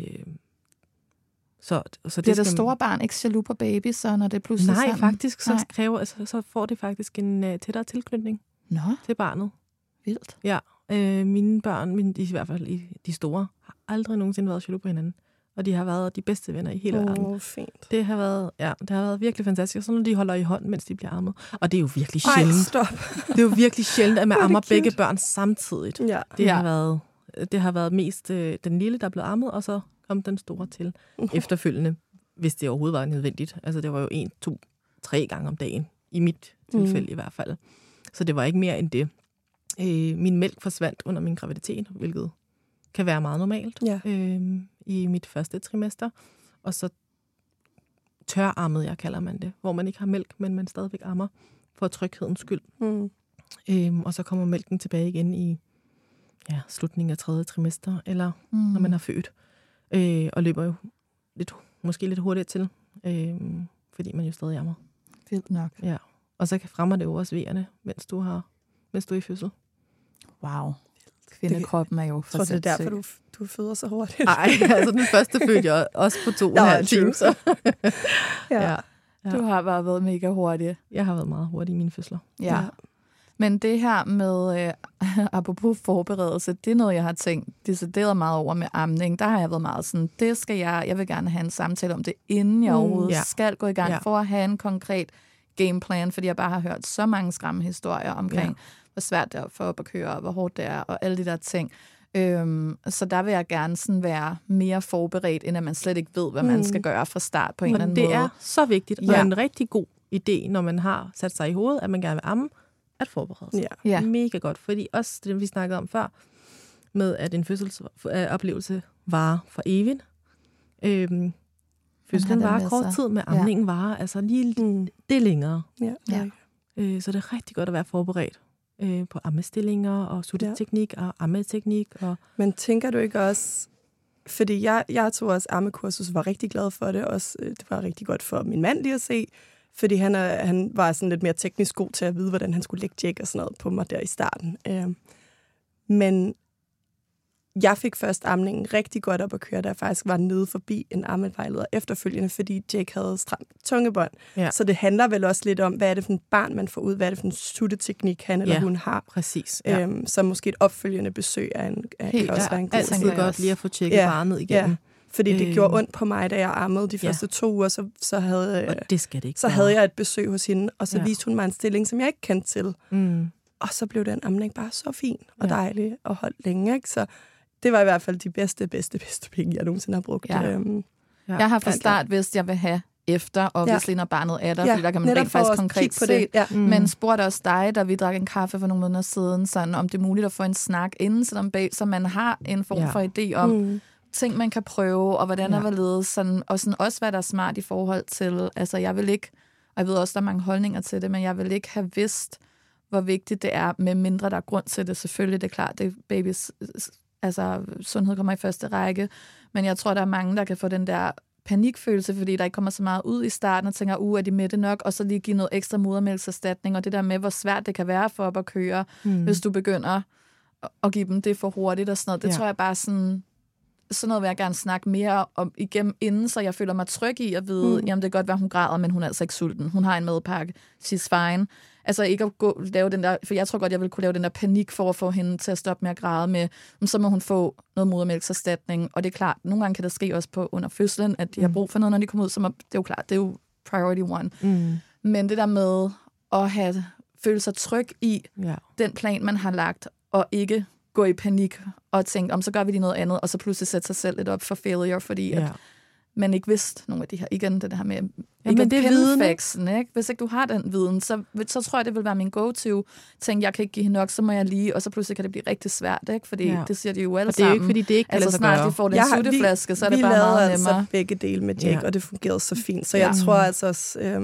så, så det bliver det store barn ikke jaloux på baby, så når det pludselig Nej, sådan? faktisk så, Nej. Kræver, altså, så får det faktisk en uh, tættere tilknytning Nå. til barnet. Vildt. Ja, øh, mine børn, mine, i hvert fald de store, har aldrig nogensinde været jaloux på hinanden og de har været de bedste venner i hele oh, verden. fint. Det har været, ja, det har været virkelig fantastisk. Og så når de holder i hånden, mens de bliver ammet. Og det er jo virkelig sjældent. Ej, stop. det er jo virkelig sjældent, at man ammer cute. begge børn samtidigt. Ja. Det, ja. har været, det har været mest øh, den lille, der blev ammet, og så kom den store til efterfølgende, hvis det overhovedet var nødvendigt. Altså det var jo en, to, tre gange om dagen, i mit tilfælde mm. i hvert fald. Så det var ikke mere end det. Øh, min mælk forsvandt under min graviditet, hvilket kan være meget normalt. Ja. Øh, i mit første trimester. Og så tørarmet, jeg kalder man det, hvor man ikke har mælk, men man stadigvæk ammer for tryghedens skyld. Mm. Øhm, og så kommer mælken tilbage igen i ja, slutningen af tredje trimester, eller mm. når man har født. Øh, og løber jo lidt, måske lidt hurtigt til, øh, fordi man jo stadig ammer. Vildt nok. Ja. Og så fremmer det jo også vejerne, mens du, har, mens du er i fødsel. Wow. Kvindekroppen er jo for Jeg tror, det er derfor, du, du føder så hurtigt. Nej, altså den første fødte jeg også på to og en halv time. Så. ja. ja. Du har bare været mega hurtig. Jeg har været meget hurtig i mine fødsler. Ja. ja. Men det her med, øh, apropos forberedelse, det er noget, jeg har tænkt decideret meget over med amning. Der har jeg været meget sådan, det skal jeg, jeg vil gerne have en samtale om det, inden jeg mm, overhovedet ja. skal gå i gang, ja. for at have en konkret gameplan, fordi jeg bare har hørt så mange skræmme historier omkring, ja hvor svært det er for op at køre, og hvor hårdt det er, og alle de der ting. Øhm, så der vil jeg gerne sådan være mere forberedt, end at man slet ikke ved, hvad man mm. skal gøre fra start på en eller anden det måde. det er så vigtigt, og ja. en rigtig god idé, når man har sat sig i hovedet, at man gerne vil amme, at forberede sig. Ja. ja. Mega godt, fordi også det, vi snakkede om før, med at en fødselsoplevelse var for evigt. Øhm, fødslen var kort tid, med amningen ja. var altså lige mm. det længere. Ja. Ja. Øh, så det er rigtig godt at være forberedt øh, på ammestillinger og sutteteknik ja. og ammeteknik. Og... Men tænker du ikke også, fordi jeg, jeg tog også ammekursus var rigtig glad for det. Også, øh, det var rigtig godt for min mand lige at se, fordi han, er, han var sådan lidt mere teknisk god til at vide, hvordan han skulle lægge tjek og sådan noget på mig der i starten. Øh, men jeg fik først amningen rigtig godt op at køre, da jeg faktisk var nede forbi en ammevejleder efterfølgende, fordi Jake havde stramt tungebånd. Ja. Så det handler vel også lidt om, hvad er det for en barn, man får ud, hvad er det for en sutteteknik, han eller ja, hun har. præcis. Ja. Øhm, så måske et opfølgende besøg af en, af, Helt, kan også ja, være en god altid godt lige at få tjekket ja, barnet igennem. Ja. Fordi det øh, gjorde ondt på mig, da jeg ammede de første ja. to uger, så, så, havde, og det skal det ikke så havde jeg et besøg hos hende, og så ja. viste hun mig en stilling, som jeg ikke kendte til. Mm. Og så blev den amning bare så fin og ja. dejlig og holdt længe. Ikke? Så det var i hvert fald de bedste, bedste, bedste penge, jeg nogensinde har brugt. Ja. Øhm, ja. Jeg har fra start vidst, jeg vil have efter, og ja. når barnet er der, ja, fordi der kan man rent faktisk konkret se. Det. Ja. Mm. Men spurgte også dig, da vi drak en kaffe for nogle måneder siden, sådan, om det er muligt at få en snak inden sådan bag, så man har en form ja. for idé om mm. ting, man kan prøve, og hvordan ja. er ledet, sådan, og sådan også, hvad der er smart i forhold til, altså jeg vil ikke, og jeg ved også, der er mange holdninger til det, men jeg vil ikke have vidst, hvor vigtigt det er, med mindre der er grund til det. Selvfølgelig, det er klart, det er babys altså sundhed kommer i første række, men jeg tror, der er mange, der kan få den der panikfølelse, fordi der ikke kommer så meget ud i starten, og tænker, uh, er de mætte nok, og så lige give noget ekstra modermælkserstatning, og det der med, hvor svært det kan være for op at køre, mm. hvis du begynder at give dem det for hurtigt og sådan noget. Det ja. tror jeg bare sådan, sådan noget vil jeg gerne snakke mere om igennem inden, så jeg føler mig tryg i at vide, mm. jamen det kan godt være, hun græder, men hun er altså ikke sulten. Hun har en madpakke. She's fine. Altså ikke at gå, lave den der, for jeg tror godt, jeg vil kunne lave den der panik for at få hende til at stoppe med at græde med, så må hun få noget modermælkserstatning. Og det er klart, nogle gange kan det ske også på under fødslen, at de mm. har brug for noget, når de kommer ud, som er, det er jo klart, det er jo priority one. Mm. Men det der med at have føle sig tryg i ja. den plan, man har lagt, og ikke gå i panik og tænke, om så gør vi lige noget andet, og så pludselig sætte sig selv lidt op for failure, fordi ja. at man ikke vidste nogle af de her, igen det her med ja, ikke men det er viden, ikke? Hvis ikke du har den viden, så, så tror jeg, det vil være min go-to. Tænk, jeg kan ikke give hende nok, så må jeg lige, og så pludselig kan det blive rigtig svært, ikke? Fordi ja. det siger de jo alle og det er jo ikke, fordi det ikke kan altså, snart de får den sutteflaske, så er det bare meget altså nemmere. Vi begge dele med Jake, ja. og det fungerede så fint. Så ja. jeg tror altså også... Øhm,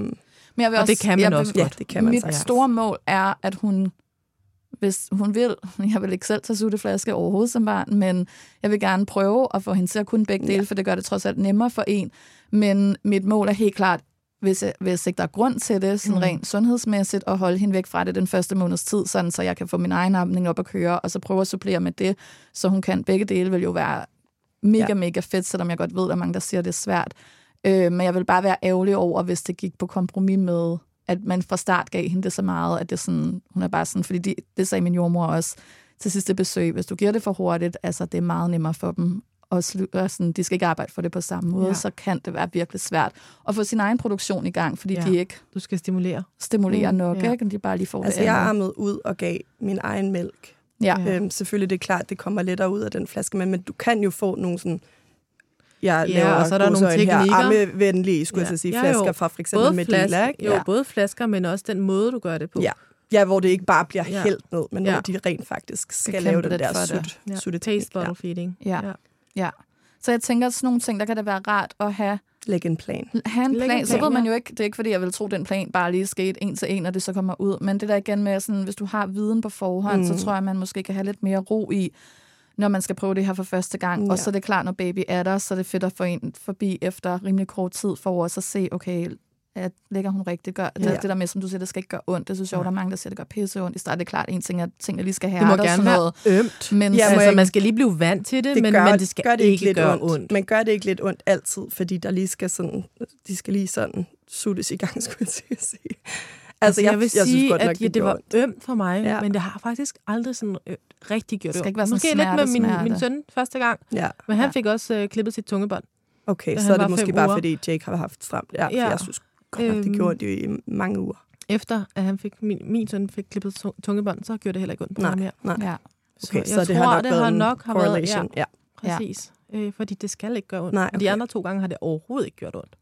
men jeg vil og også, det kan man jeg også vil, godt. Ja, det kan man Mit så, store mål er, at hun hvis hun vil. Jeg vil ikke selv tage sutteflaske overhovedet som barn, men jeg vil gerne prøve at få hende til at kunne begge dele, ja. for det gør det trods alt nemmere for en. Men mit mål er helt klart, hvis, jeg, hvis ikke der er grund til det, sådan mm. rent sundhedsmæssigt, at holde hende væk fra det den første måneds tid, sådan så jeg kan få min egen amning op at køre, og så prøve at supplere med det, så hun kan. Begge dele vil jo være mega, ja. mega fedt, selvom jeg godt ved, at mange der siger, at det er svært. Øh, men jeg vil bare være ærgerlig over, hvis det gik på kompromis med at man fra start gav hende det så meget, at det sådan, hun er bare sådan, fordi de, det sagde min jordmor også til sidste besøg, hvis du giver det for hurtigt, altså det er meget nemmere for dem, og, og sådan, de skal ikke arbejde for det på samme måde, ja. så kan det være virkelig svært at få sin egen produktion i gang, fordi ja. de ikke du skal stimulere, stimulere mm, nok, ja. ikke? de bare lige får altså, det jeg armede ud og gav min egen mælk. Ja. Øhm, selvfølgelig det er klart, det kommer lettere ud af den flaske, men, men du kan jo få nogle sådan jeg ja, laver og så er der nogle teknikker. Her, armevenlige, skulle ja. jeg sige, flasker ja, fra for eksempel med flasker, Jo, ja. både flasker, men også den måde, du gør det på. Ja, ja hvor det ikke bare bliver ja. hældt ned, men ja. hvor de rent faktisk skal lave den der sut, ja. sutte Taste bottle ja. feeding. Ja. ja. ja. Så jeg tænker, at sådan nogle ting, der kan det være rart at have Lægge en plan. Have en plan. plan. Så ved man jo ikke, det er ikke fordi, jeg vil tro, at den plan bare lige skete en til en, og det så kommer ud. Men det der igen med, sådan, hvis du har viden på forhånd, mm. så tror jeg, man måske kan have lidt mere ro i, når man skal prøve det her for første gang. Ja. Og så er det klart, når baby er der, så er det fedt at få en forbi efter rimelig kort tid, for også at se, okay, at ligger hun rigtigt? Gør, ja. det, det der med, som du siger, det skal ikke gøre ondt. Det synes jeg, ja. der er mange, der siger, det gør pisse ondt. I starten det er klart, en ting er, at tingene lige skal have. Det må gerne være ømt. Men, ja, altså, man skal lige blive vant til det, det men, gør, men det skal gør det ikke, ikke gøre ondt. ondt. Men gør det ikke lidt ondt altid, fordi der lige skal sådan, de skal lige sådan suttes i gang, skulle jeg sige. Altså, jeg, jeg vil jeg sige, synes godt, at ja, det var ømt for mig, ja. men det har faktisk aldrig sådan øh, rigtig gjort det. Skal ikke være sådan Måske smerte, lidt med min, min søn første gang, ja. men han ja. fik også øh, klippet sit tungebånd. Okay, så er det måske bare, fordi Jake har haft stramt. Ja, ja. for jeg synes godt nok, det øhm, gjorde det i mange uger. Efter at han fik, min, min søn fik klippet tungebånd, så gjorde det heller ikke ondt på nej, mig mere. Nej. Ja. Okay, så, så det tror, har nok det har nok har været, ja, ja. Præcis. Ja. Øh, fordi det skal ikke gøre ondt. Nej, okay. De andre to gange har det overhovedet ikke gjort ondt.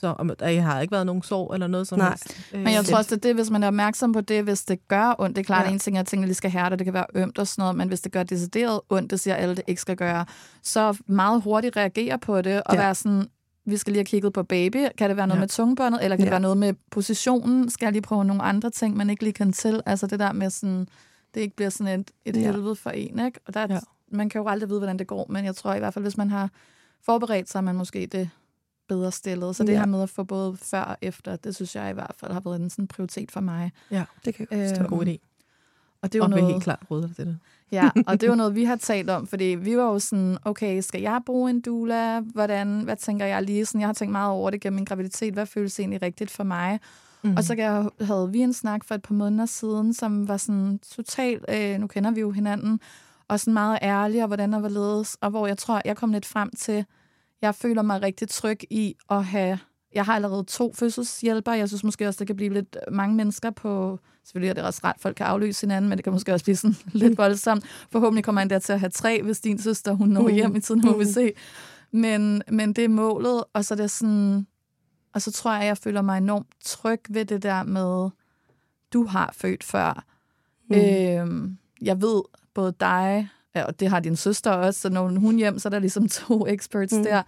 Så om, der har ikke været nogen sorg eller noget som Nej. helst. Øh, Men jeg tror også, at det, hvis man er opmærksom på det, hvis det gør ondt, det er klart, ja. at en ting er, at tingene lige skal hærde, det kan være ømt og sådan noget, men hvis det gør decideret ondt, det siger alle, det ikke skal gøre, så meget hurtigt reagere på det og ja. være sådan, vi skal lige have kigget på baby. Kan det være noget ja. med tungebåndet, eller kan ja. det være noget med positionen? Skal jeg lige prøve nogle andre ting, man ikke lige kan til? Altså det der med sådan, det ikke bliver sådan et, et ja. helvede for en, ikke? Og der, ja. man kan jo aldrig vide, hvordan det går, men jeg tror i hvert fald, hvis man har forberedt sig, man måske det bedre stillet. Så det ja. her med at få både før og efter, det synes jeg i hvert fald har været en sådan prioritet for mig. Ja, det kan jeg øhm, er en god idé. Og det er jo og noget, helt klart til det. Ja, og det er jo noget, vi har talt om, fordi vi var jo sådan, okay, skal jeg bruge en doula? Hvordan, hvad tænker jeg lige? Sådan, jeg har tænkt meget over det gennem min graviditet. Hvad føles egentlig rigtigt for mig? Mm. Og så havde vi en snak for et par måneder siden, som var sådan totalt, øh, nu kender vi jo hinanden, og sådan meget ærlig, og hvordan der var ledes, og hvor jeg tror, jeg kom lidt frem til, jeg føler mig rigtig tryg i at have... Jeg har allerede to fødselshjælpere. Jeg synes måske også, der kan blive lidt mange mennesker på... Selvfølgelig er det også ret, folk kan afløse hinanden, men det kan måske også blive sådan lidt voldsomt. Forhåbentlig kommer man der til at have tre, hvis din søster hun når mm. hjem i tiden, må vi mm. se. Men, men det er målet, og så er det sådan... Og så tror jeg, at jeg føler mig enormt tryg ved det der med, du har født før. Mm. Øhm, jeg ved, både dig og det har din søster også, så når hun hjem, så er der ligesom to experts mm. der.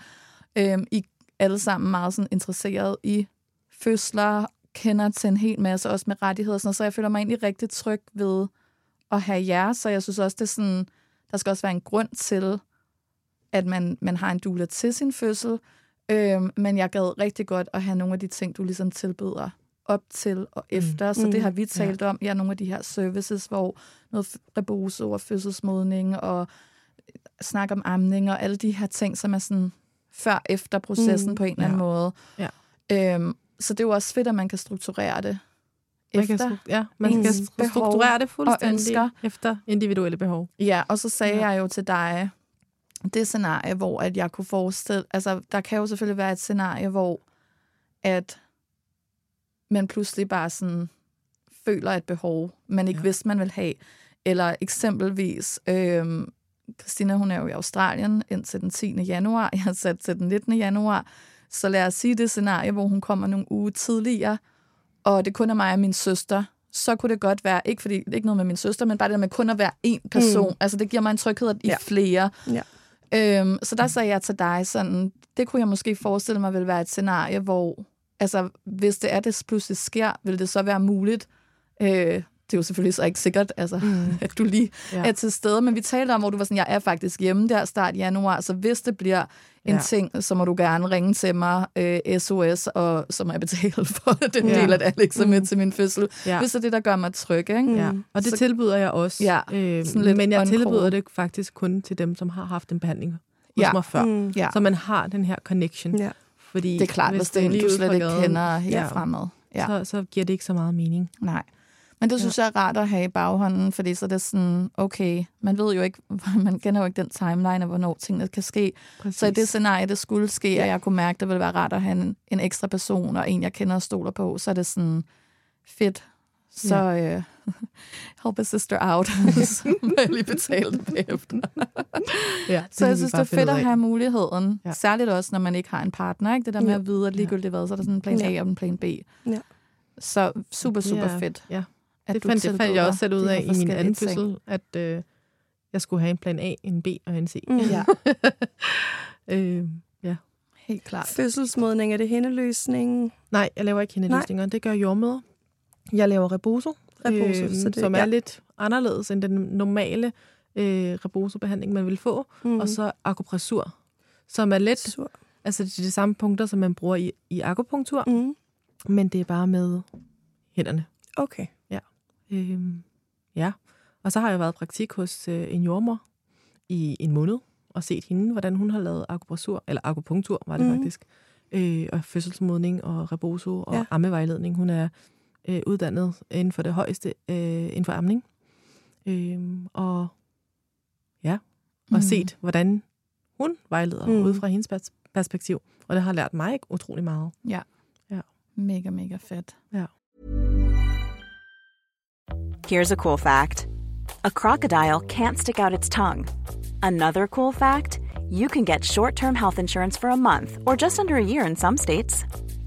Øhm, I alle sammen meget sådan interesseret i fødsler, kender til en hel masse, også med rettigheder og sådan noget, så jeg føler mig egentlig rigtig tryg ved at have jer, så jeg synes også, det er sådan, der skal også være en grund til, at man, man har en doula til sin fødsel, øhm, men jeg gad rigtig godt at have nogle af de ting, du ligesom tilbyder op til og mm. efter. Mm. Så det har vi talt ja. om. Ja, nogle af de her services, hvor noget rebose og fødselsmodning og snakke om amning og alle de her ting, som er sådan før-efter processen mm. på en eller anden ja. måde. Ja. Øhm, så det er jo også fedt, at man kan strukturere det man efter kan, ja, man skal strukturere det fuldstændig efter individuelle behov. Ja, og så sagde ja. jeg jo til dig, det scenarie, hvor at jeg kunne forestille... Altså, der kan jo selvfølgelig være et scenarie, hvor at man pludselig bare sådan føler et behov, man ikke ja. vidste, man vil have. Eller eksempelvis, øh, Christina, hun er jo i Australien indtil den 10. januar. Jeg har sat til den 19. januar. Så lad os sige det scenarie, hvor hun kommer nogle uger tidligere, og det kun er mig og min søster, så kunne det godt være, ikke fordi ikke noget med min søster, men bare det der med kun at være én person. Mm. Altså, det giver mig en tryghed i ja. flere. Ja. Øhm, så der sagde jeg til dig sådan, det kunne jeg måske forestille mig vil være et scenarie, hvor, altså, hvis det er, det pludselig sker, vil det så være muligt, øh, det er jo selvfølgelig så ikke sikkert, altså, mm. at du lige ja. er til stede. Men vi talte om, hvor du var sådan, jeg er faktisk hjemme der start januar, så hvis det bliver en ja. ting, så må du gerne ringe til mig, øh, SOS, og så må jeg betale for den ja. del, at Alex er med mm. til min fødsel. Ja. Hvis det er det, der gør mig tryg. Ikke? Ja. Og det så, tilbyder jeg også. Ja, øh, men jeg tilbyder det faktisk kun til dem, som har haft en behandling hos ja. mig før. Mm. Ja. Så man har den her connection. Ja. Fordi det er klart, hvis, hvis det er en, du slet ikke kender herfremad. Ja. Så, så giver det ikke så meget mening. Nej. Men det synes ja. jeg er rart at have i baghånden, fordi så er det sådan, okay, man ved jo ikke, man kender jo ikke den timeline af, hvornår tingene kan ske. Præcis. Så i det scenarie, det skulle ske, ja. og jeg kunne mærke, det ville være rart at have en, en ekstra person, og en, jeg kender og stoler på, så er det sådan fedt. Så ja. uh, help a sister out, så jeg lige betale det bagefter. ja, så jeg synes, det er fedt at have muligheden. Ja. Særligt også, når man ikke har en partner. Ikke? Det der med ja. at vide, at ligegyldigt hvad, så er der sådan en plan A og en plan B. Ja. Så super, super ja. fedt. Ja at det fandt, det fandt jeg også selv ud af i min anden fødsel, at øh, jeg skulle have en plan A, en B og en C. Mm. Ja. øh, ja. Helt klart. Fødselsmodning, er det hændeløsning? Nej, jeg laver ikke hændeløsninger. Det gør jordmøder. Jeg laver reboso, reboso øh, så det, som er ja. lidt anderledes end den normale øh, reboso-behandling, man vil få. Mm. Og så akupressur, som er lidt... Sur. Altså, det er de samme punkter, som man bruger i, i akupunktur, mm. men det er bare med hænderne. Okay. Øhm, ja, og så har jeg været i praktik hos øh, en jordmor i en måned, og set hende, hvordan hun har lavet akupressur, eller akupunktur var det mm. faktisk, øh, og fødselsmodning og reboso og ja. ammevejledning. Hun er øh, uddannet inden for det højeste, øh, inden for amning. Øh, og ja, og mm. set, hvordan hun vejleder mm. ud fra hendes perspektiv. Og det har lært mig utrolig meget. Ja. ja. Mega, mega fedt. Ja. Here's a cool fact a crocodile can't stick out its tongue. Another cool fact you can get short term health insurance for a month or just under a year in some states.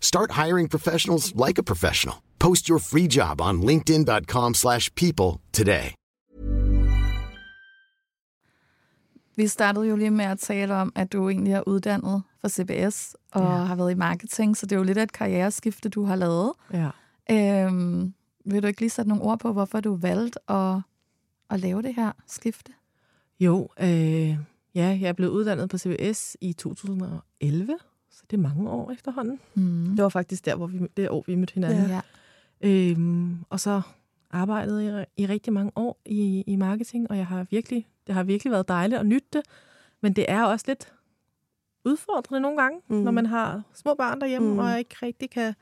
Start hiring professionals like a professional. Post your free job on linkedin.com/people today. Vi startede jo lige med at tale om, at du egentlig er uddannet for CBS og ja. har været i marketing, så det er jo lidt af et karriereskifte, du har lavet. Ja. Øhm, vil du ikke lige sætte nogle ord på, hvorfor du valgte at, at lave det her skifte? Jo, øh, ja, jeg er blevet uddannet på CBS i 2011, så det er mange år efterhånden. Mm. Det var faktisk der, hvor vi, det år, vi mødte hinanden. Ja. Øhm, og så arbejdede jeg i rigtig mange år i, i marketing, og jeg har virkelig, det har virkelig været dejligt at nytte det. Men det er også lidt udfordrende nogle gange, mm. når man har små børn derhjemme, mm. og ikke rigtig kan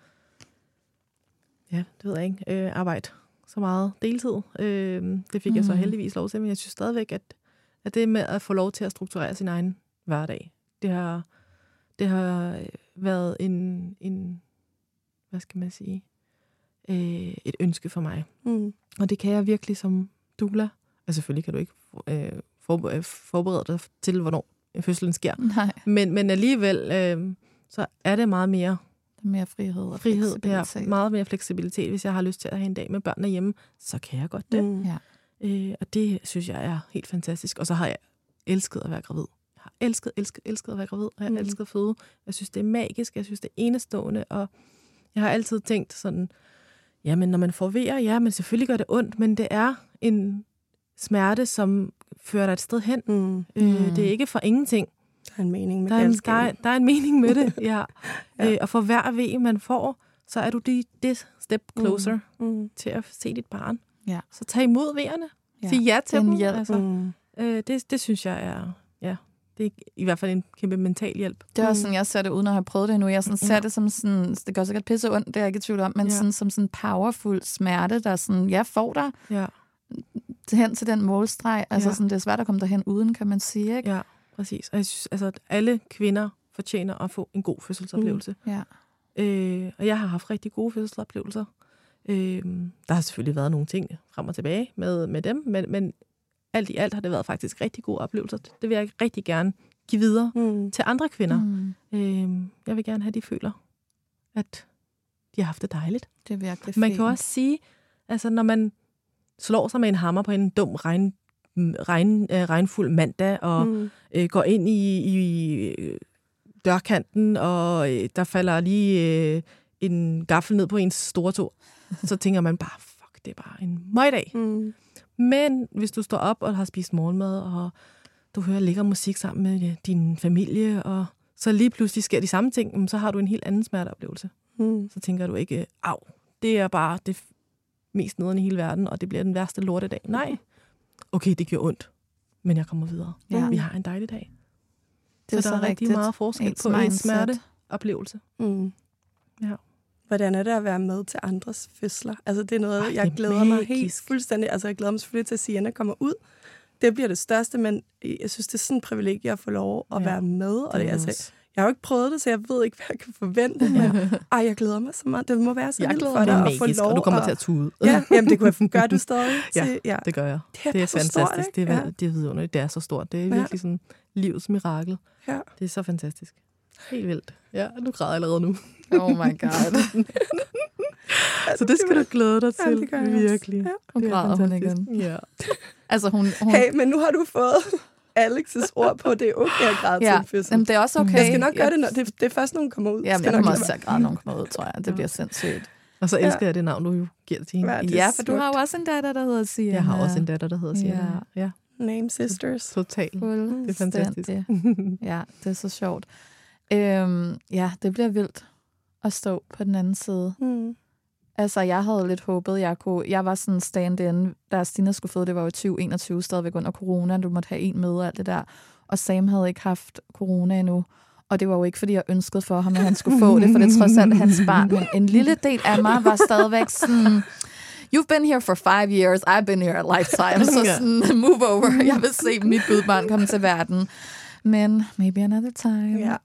ja, det ved jeg ikke, øh, arbejde så meget deltid. Øh, det fik mm. jeg så heldigvis lov til, men jeg synes stadigvæk, at, at det med at få lov til at strukturere sin egen hverdag, det har, det har været en, en hvad skal man sige, øh, et ønske for mig. Mm. Og det kan jeg virkelig som doula. Altså selvfølgelig kan du ikke øh, forberede, forberede dig til, hvornår fødslen sker. Nej. Men, men alligevel, øh, så er det meget mere mere frihed og frihed, fleksibilitet. Ja, meget mere fleksibilitet. Hvis jeg har lyst til at have en dag med børnene hjemme, så kan jeg godt det. Mm. Ja. Øh, og det synes jeg er helt fantastisk. Og så har jeg elsket at være gravid. Har elsket, elsket, elsket at være gravid, og jeg har mm. elsket at føde. Jeg synes, det er magisk, jeg synes, det er enestående, og jeg har altid tænkt sådan, jamen når man får vejer, ja, men selvfølgelig gør det ondt, men det er en smerte, som fører dig et sted hen. Mm. Øh, det er ikke for ingenting. Der er en mening med der er en, der, er, der er en mening med det, ja. ja. Øh, og for hver ved, man får, så er du det, det step closer mm. Mm. til at se dit barn. Ja. Så tag imod vejerne. Ja. Sig ja til Den dem. hjælp. Altså, Mm. øh, det, det synes jeg er, ja, det er i hvert fald en kæmpe mental hjælp. Det er også sådan, jeg ser det, uden at have prøvet det endnu. Jeg sådan, ser Ja. det som sådan, det gør sikkert pisse ondt, det er jeg ikke i tvivl om, men Ja. sådan, som sådan powerful smerte, der sådan, jeg får dig Ja, hen til den målstreg. Altså Ja. sådan, det er svært at komme derhen uden, kan man sige, ikke? ja præcis. Og jeg synes, altså, at alle kvinder fortjener at få en god fødselsoplevelse. Ja. Øh, og jeg har haft rigtig gode fødselsoplevelser. Øh, der har selvfølgelig været nogle ting frem og tilbage med, med dem, men, men alt i alt har det været faktisk rigtig gode oplevelser. Det vil jeg rigtig gerne give videre Mm. til andre kvinder. Mm. Øh, jeg vil gerne have, at de føler, at de har haft det dejligt. Det er virkelig Man fint. kan også sige, altså når man slår sig med en hammer på en dum regn, regn, øh, regnfuld mandag, og Mm. øh, går ind i, i øh, dørkanten, og øh, der falder lige øh, en gaffel ned på ens store tog, så tænker man bare, fuck, det er bare en møgdag. Mm. Men hvis du står op og har spist morgenmad, og du hører lækker musik sammen med din familie, og så lige pludselig sker de samme ting, så har du en helt anden smerteoplevelse. Mm. Så tænker du ikke, au, det er bare det mest nederen i hele verden, og det bliver den værste lortedag. Nej. Okay, det gjorde ondt, men jeg kommer videre. Ja. Vi har en dejlig dag. det er så der er rigtig rigtigt. meget forskel på mindset. smerteoplevelse. Mm. Ja. Hvordan er det at være med til andres fødsler? Altså, det er noget, Ej, jeg det er glæder mig helt magisk. fuldstændig. Altså, jeg glæder mig selvfølgelig til, at Sienna kommer ud. Det bliver det største, men jeg synes, det er sådan en privilegie at få lov at Ja, være med. Og det, er altså, også- jeg har jo ikke prøvet det, så jeg ved ikke, hvad jeg kan forvente. Men, ej, jeg glæder mig så meget. Det må være så Jeg vildt for dig Det at få magisk, lov og du kommer til at tude. Ja, jamen, det kunne jeg gøre du stadig. Ja, ja. Det gør jeg. Det er Det er stort, fantastisk. ikke? det, er, Ja. det er vidunderligt. Det er så stort. Det er Ja. virkelig sådan livets mirakel. Ja. Det er så fantastisk. Helt vildt. Ja, du græder allerede nu. Oh my god. Så det skal du glæde dig Ja, til. det gør jeg også. virkelig. Ja. Det er græder hun igen. Ja. Altså, hun... hun Hey, men nu har du fået Alex's ord på, at det er okay at græde til ja, en fødsel. jamen, det er også okay. Jeg skal nok gøre det, når det, det er først, når hun kommer ud. Ja, Skal men jeg kommer også til at græde, når hun kommer ud, tror jeg. Det bliver sindssygt. Og så elsker jeg det navn, du jo giver til hende. Ja, det Ja, for du har jo også en datter, der hedder Sienna. Jeg har også en datter, der hedder Sienna. Ja. ja. Name Sisters. Totalt. Det er fantastisk. Ja, det er så sjovt. Øhm, ja, det bliver vildt at stå på den anden side. Mm. Altså, jeg havde lidt håbet, jeg kunne... Jeg var sådan stand-in, da Stina skulle føde, det var jo 2021, stadigvæk under corona. Du måtte have en med og alt det der. Og Sam havde ikke haft corona endnu. Og det var jo ikke, fordi jeg ønskede for ham, at han skulle få det, for det er trods alt hans barn. Men en lille del af mig var stadigvæk sådan... you've been here for five years, I've been here a lifetime, så sådan, move over. Jeg vil se mit gudbarn komme til verden. Men maybe another time. Ja.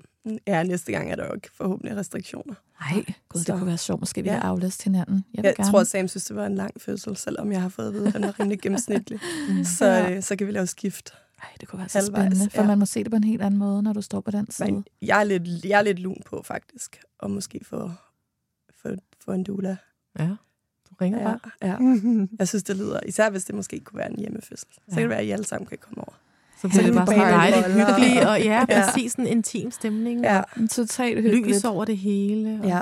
Ja, næste gang er der jo ikke forhåbentlig restriktioner. Nej, gud, det kunne være sjovt. Måske vi ja. har aflæst hinanden. Jeg, jeg gerne. tror, Sam synes, det var en lang fødsel, selvom jeg har fået at vide, at den er rimelig gennemsnitlig. mm. så, ja. så kan vi lave skift. Ej, det kunne være så Halvvejs, spændende, for ja. man må se det på en helt anden måde, når du står på den side. Men jeg er lidt, jeg er lidt lun på, faktisk, og måske få, få, få en doula. Ja, du ringer ja, bare. Ja. Jeg synes, det lyder, især hvis det måske kunne være en hjemmefødsel. Så ja. kan det være, at I alle sammen kan komme over. Så bliver det bare sådan dejligt hyggeligt, og ja, præcis en intim stemning. Ja, totalt hyggeligt. Lys over det hele. Og, ja.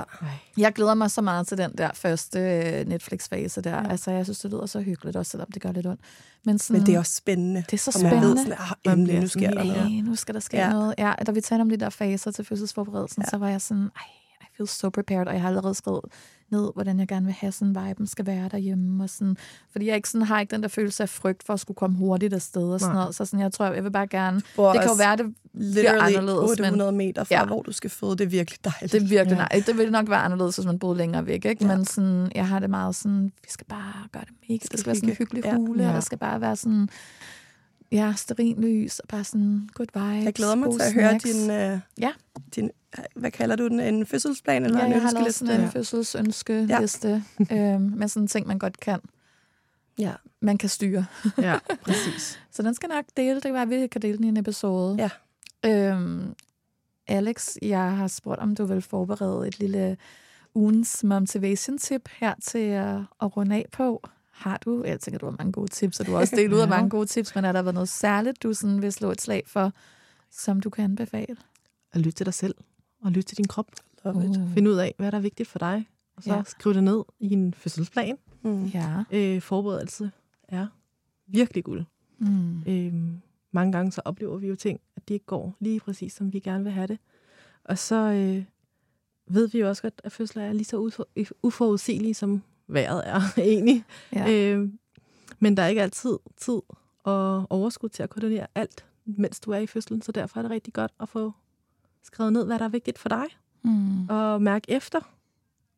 Jeg glæder mig så meget til den der første øh, Netflix-fase der. Ja. Altså, jeg synes, det lyder så hyggeligt, også selvom det gør lidt ondt. Men, sådan, Men det er også spændende. Det er så spændende. Man ved sådan, ah, endelig, nu sker der noget. nu skal der ske ja. noget. Ja, da vi talte om de der faser til fødselsforberedelsen, ja. så var jeg sådan, ej, I feel so prepared, og jeg har allerede skrevet ned, hvordan jeg gerne vil have sådan viben skal være derhjemme. Og sådan, fordi jeg ikke sådan, har ikke den der følelse af frygt for at skulle komme hurtigt afsted og sådan Nej. noget. Så sådan, jeg tror, jeg vil bare gerne... Det kan jo være, det bliver anderledes. 800 meter fra, ja. hvor du skal føde. Det er virkelig dejligt. Det er virkelig ja. nej. Det vil nok være anderledes, hvis man boede længere væk. Ikke? Ja. Men sådan, jeg har det meget sådan, vi skal bare gøre det mega. Det skal være sådan en hyggelig hule, ja. og der skal bare være sådan ja, lys og bare sådan good vibes. Jeg glæder mig til at høre din, uh, ja. din, hvad kalder du den, en fødselsplan? Eller ja, en jeg har lavet sådan en fødselsønskeliste ja. øhm, med sådan ting, man godt kan. Ja. Man kan styre. Ja, præcis. så den skal nok dele. Det kan være, at vi kan dele den i en episode. Ja. Øhm, Alex, jeg har spurgt, om du vil forberede et lille ugens motivation tip her til at, at runde af på. Har du, jeg tænker, du har mange gode tips, og du har også delt ud af mange gode tips, men er der været noget særligt, du sådan vil slå et slag for, som du kan anbefale? At lytte til dig selv, og lytte til din krop. Uh. Find ud af, hvad der er vigtigt for dig, og så ja. skriv det ned i en fødselsplan. Mm. Ja. Øh, forberedelse er virkelig guld. Mm. Øh, mange gange så oplever vi jo ting, at det ikke går lige præcis, som vi gerne vil have det. Og så øh, ved vi jo også godt, at fødsler er lige så uforudsigelige, som vejret er egentlig. Ja. Øh, men der er ikke altid tid og overskud til at koordinere alt, mens du er i fødslen, så derfor er det rigtig godt at få skrevet ned, hvad der er vigtigt for dig, mm. og mærke efter,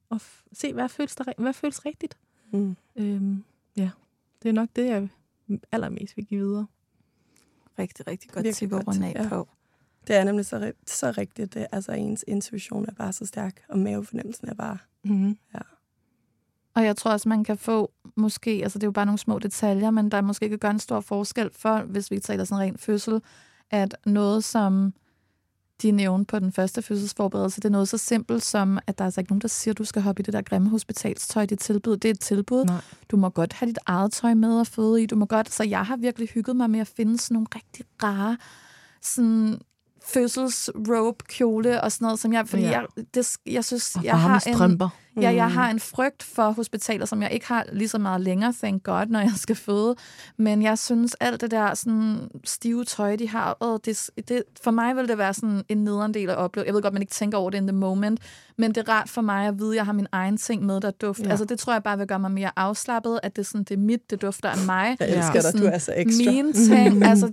og se, hvad føles, der, hvad føles rigtigt. Mm. Øhm, ja, det er nok det, jeg allermest vil give videre. Rigtig, rigtig godt tip at runde af ja. på. Det er nemlig så, så rigtigt. Det, altså, ens intuition er bare så stærk, og mavefornemmelsen er bare... Mm. Ja. Og jeg tror også, man kan få måske, altså det er jo bare nogle små detaljer, men der måske kan gøre en stor forskel for, hvis vi taler sådan ren fødsel, at noget, som de nævnte på den første fødselsforberedelse, det er noget så simpelt som, at der er altså ikke nogen, der siger, at du skal hoppe i det der grimme hospitalstøj, det er tilbud. Det er et tilbud. Nej. Du må godt have dit eget tøj med at føde i. Du må godt, så jeg har virkelig hygget mig med at finde sådan nogle rigtig rare sådan fødselsrobe kjole og sådan noget, som jeg, fordi ja. jeg, det, jeg synes, og jeg har strømper. en, Ja, jeg mm. har en frygt for hospitaler, som jeg ikke har lige så meget længere, thank God, når jeg skal føde. Men jeg synes, alt det der sådan, stive tøj, de har, åh, det, det, for mig vil det være sådan en nederen del at opleve. Jeg ved godt, man ikke tænker over det in the moment, men det er rart for mig at vide, at jeg har min egen ting med, der dufter. Ja. Altså, det tror jeg bare vil gøre mig mere afslappet, at det, sådan, det er mit, det dufter af mig. Jeg elsker ja. dig, du er så ekstra. Mine ting, altså,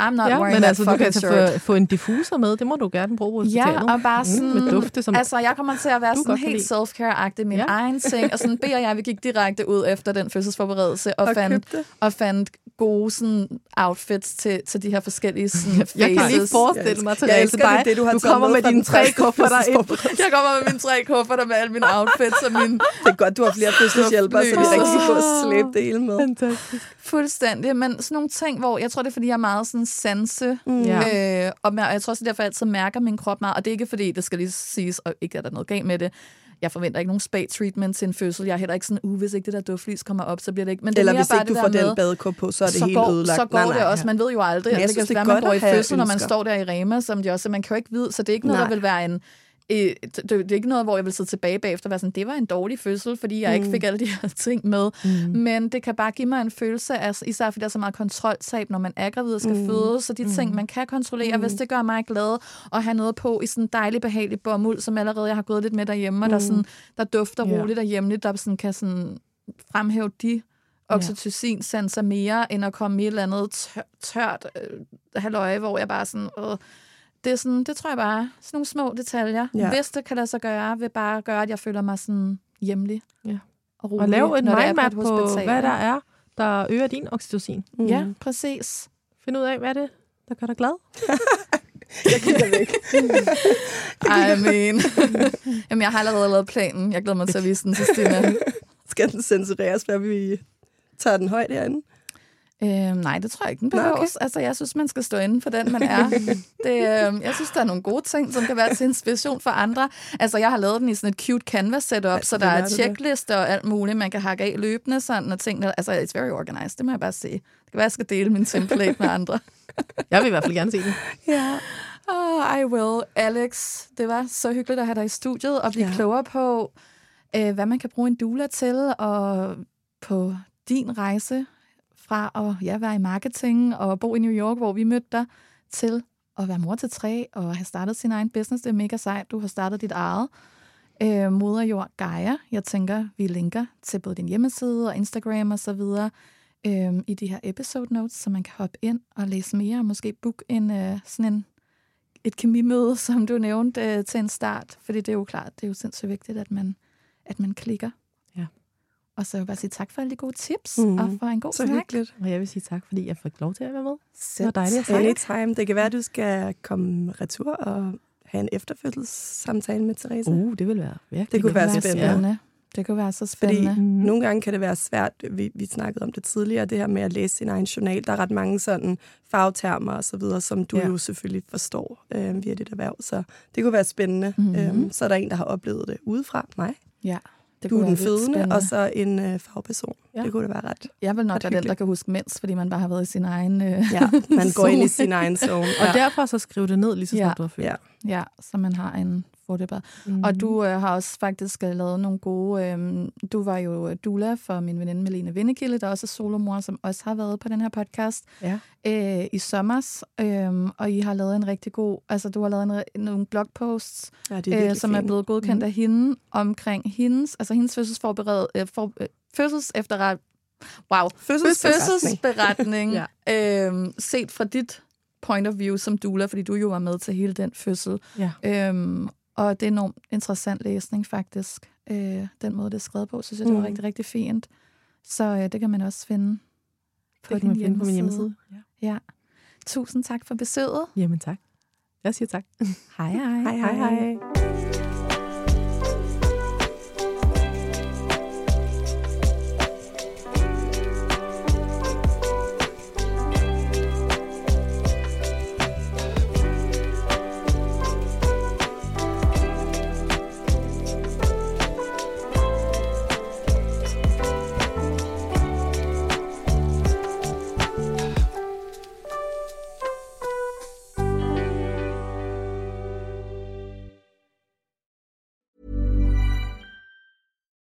I'm not ja, wearing men altså, du kan få, få en diffuser med, det må du gerne bruge på hospitalet. Ja, og bare sådan, mm, med dufte, som altså, jeg kommer til at være sådan helt self-care agtig min ja. egen ting, og sådan B og jeg, vi gik direkte ud efter den fødselsforberedelse og, og fandt, og fandt gode sådan, outfits til, til de her forskellige sådan, faces. Jeg kan lige forestille mig, til dig. Det, du, har du kommer med dine tre kufferter ind. Jeg kommer med mine tre kufferter med alle mine outfits. Og min det er godt, du har flere fødselshjælpere, så vi rigtig få slæbe det hele med. Fantastisk. Fuldstændig, men sådan nogle ting, hvor jeg tror, det er, fordi jeg er meget sådan sanse, mm. øh, og jeg tror også, derfor jeg altid mærker min krop meget, og det er ikke fordi, det skal lige siges, og ikke er der noget galt med det, jeg forventer ikke nogen spa-treatment til en fødsel. Jeg er heller ikke sådan, uh, hvis ikke det der duftlys kommer op, så bliver det ikke. Men det Eller hvis bare ikke du får den badekåb på, så er det så helt går, ødelagt. Så går nej, nej, det også. Man ved jo aldrig. Men jeg synes, det kan være, man går i fødsel, når man står der i Rema, som de også, man kan jo ikke vide, så det er ikke noget, nej. der vil være en det, det er ikke noget, hvor jeg vil sidde tilbage bagefter og være sådan, det var en dårlig fødsel, fordi jeg mm. ikke fik alle de her ting med. Mm. Men det kan bare give mig en følelse af, især fordi der er så meget kontroltab, når man er gravid og skal mm. føde, så de mm. ting, man kan kontrollere, mm. hvis det gør mig glad at have noget på i sådan en dejlig, behagelig bomuld, som allerede jeg har gået lidt med derhjemme, mm. og der, sådan, der dufter yeah. roligt derhjemme, der sådan, kan sådan fremhæve de oxytocin-sanser mere, end at komme i et eller andet tør, tørt øh, halvøje, hvor jeg bare sådan... Øh, det, er sådan, det tror jeg bare sådan nogle små detaljer. Ja. Hvis det kan lade sig gøre, vil bare gøre, at jeg føler mig sådan hjemlig. Ja. og rolig. Og lave en er mindmap på, hospital, hvad der er, der øger din oxytocin. Mm. Ja, præcis. Find ud af, hvad er det, der gør dig glad. jeg kigger væk. I mean. Jamen, jeg har allerede lavet planen. Jeg glæder mig til at vise den til Stina. Skal den censureres, før vi tager den højt herinde? Øhm, nej, det tror jeg ikke, den Nå, behøves. okay. Altså, jeg synes, man skal stå inden for den, man er. det, øhm, jeg synes, der er nogle gode ting, som kan være til inspiration for andre. Altså, jeg har lavet den i sådan et cute canvas setup, Altså, så der er er checklister og alt muligt, man kan hakke af løbende sådan, og ting. der- Altså, it's very organized, det må jeg bare sige. Det kan være, jeg skal dele min template med andre. Jeg vil i hvert fald gerne se den. Ja. Oh, I will. Alex, det var så hyggeligt at have dig i studiet og blive ja. klogere på, øh, hvad man kan bruge en doula til, og på din rejse fra at ja, være i marketing og bo i New York, hvor vi mødte dig, til at være mor til tre og have startet sin egen business. Det er mega sejt. Du har startet dit eget. Øh, Moderjord Gaia. Jeg tænker, vi linker til både din hjemmeside og Instagram og så videre øh, i de her episode notes, så man kan hoppe ind og læse mere og måske book en, øh, sådan en et kemimøde, som du nævnte, øh, til en start. Fordi det er jo klart, det er jo sindssygt vigtigt, at man, at man klikker. Og så vil jeg bare sige tak for alle de gode tips, Mm. mm. og for en god Så snak. hyggeligt. Og jeg vil sige tak, fordi jeg fik lov til at være med. Selv Det var dejligt. Anytime. Det kan være, at du skal komme retur og have en efterfødselssamtale med Therese. Uh, det vil være virkelig Det kunne godt. være være spændende. spændende. Det kunne være så Fordi spændende. Mm. nogle gange kan det være svært, vi, vi snakkede om det tidligere, det her med at læse sin egen journal. Der er ret mange sådan fagtermer og så videre, som du Ja. jo selvfølgelig forstår øh, via dit erhverv. Så det kunne være spændende. Mm-hmm. Øhm, så er der en, der har oplevet det udefra mig. Ja, det Du er den spændende. og så en øh, fagperson. Ja. Det kunne da være ret. Jeg vil nok ret være den, der kan huske mens, fordi man bare har været i sin egen... Øh, Ja, man går ind i sin egen zone. Og Ja. derfor så skriv det ned, lige så snart Ja. du har født. Ja. Ja, så man har en få det bedre. Mm. Og du øh, har også faktisk øh, lavet nogle gode... Øh, du var jo øh, doula for min veninde Melene Vindekilde, der også er solomor, som også har været på den her podcast Ja. øh, i sommers. Øh, og I har lavet en rigtig god... Altså, du har lavet en, nogle blogposts, ja, det er øh, som er fint. blevet godkendt mm. af hende omkring hendes, altså hendes fødselsforbered, øh, for, øh, fødsels efterret, wow, Fødselsberetning. fødselsberetning ja. øhm, set fra dit point of view som doula, fordi du jo var med til hele den fødsel. Ja. Øhm, og det er enormt interessant læsning faktisk. Øh, den måde, det er skrevet på, synes jeg, det var Mm. rigtig, rigtig fint. Så øh, det kan man også finde på det din finde på min hjemmeside. Ja. Ja. Tusind tak for besøget. Jamen tak. Jeg siger tak. Hej hej. Hej, hej, hej.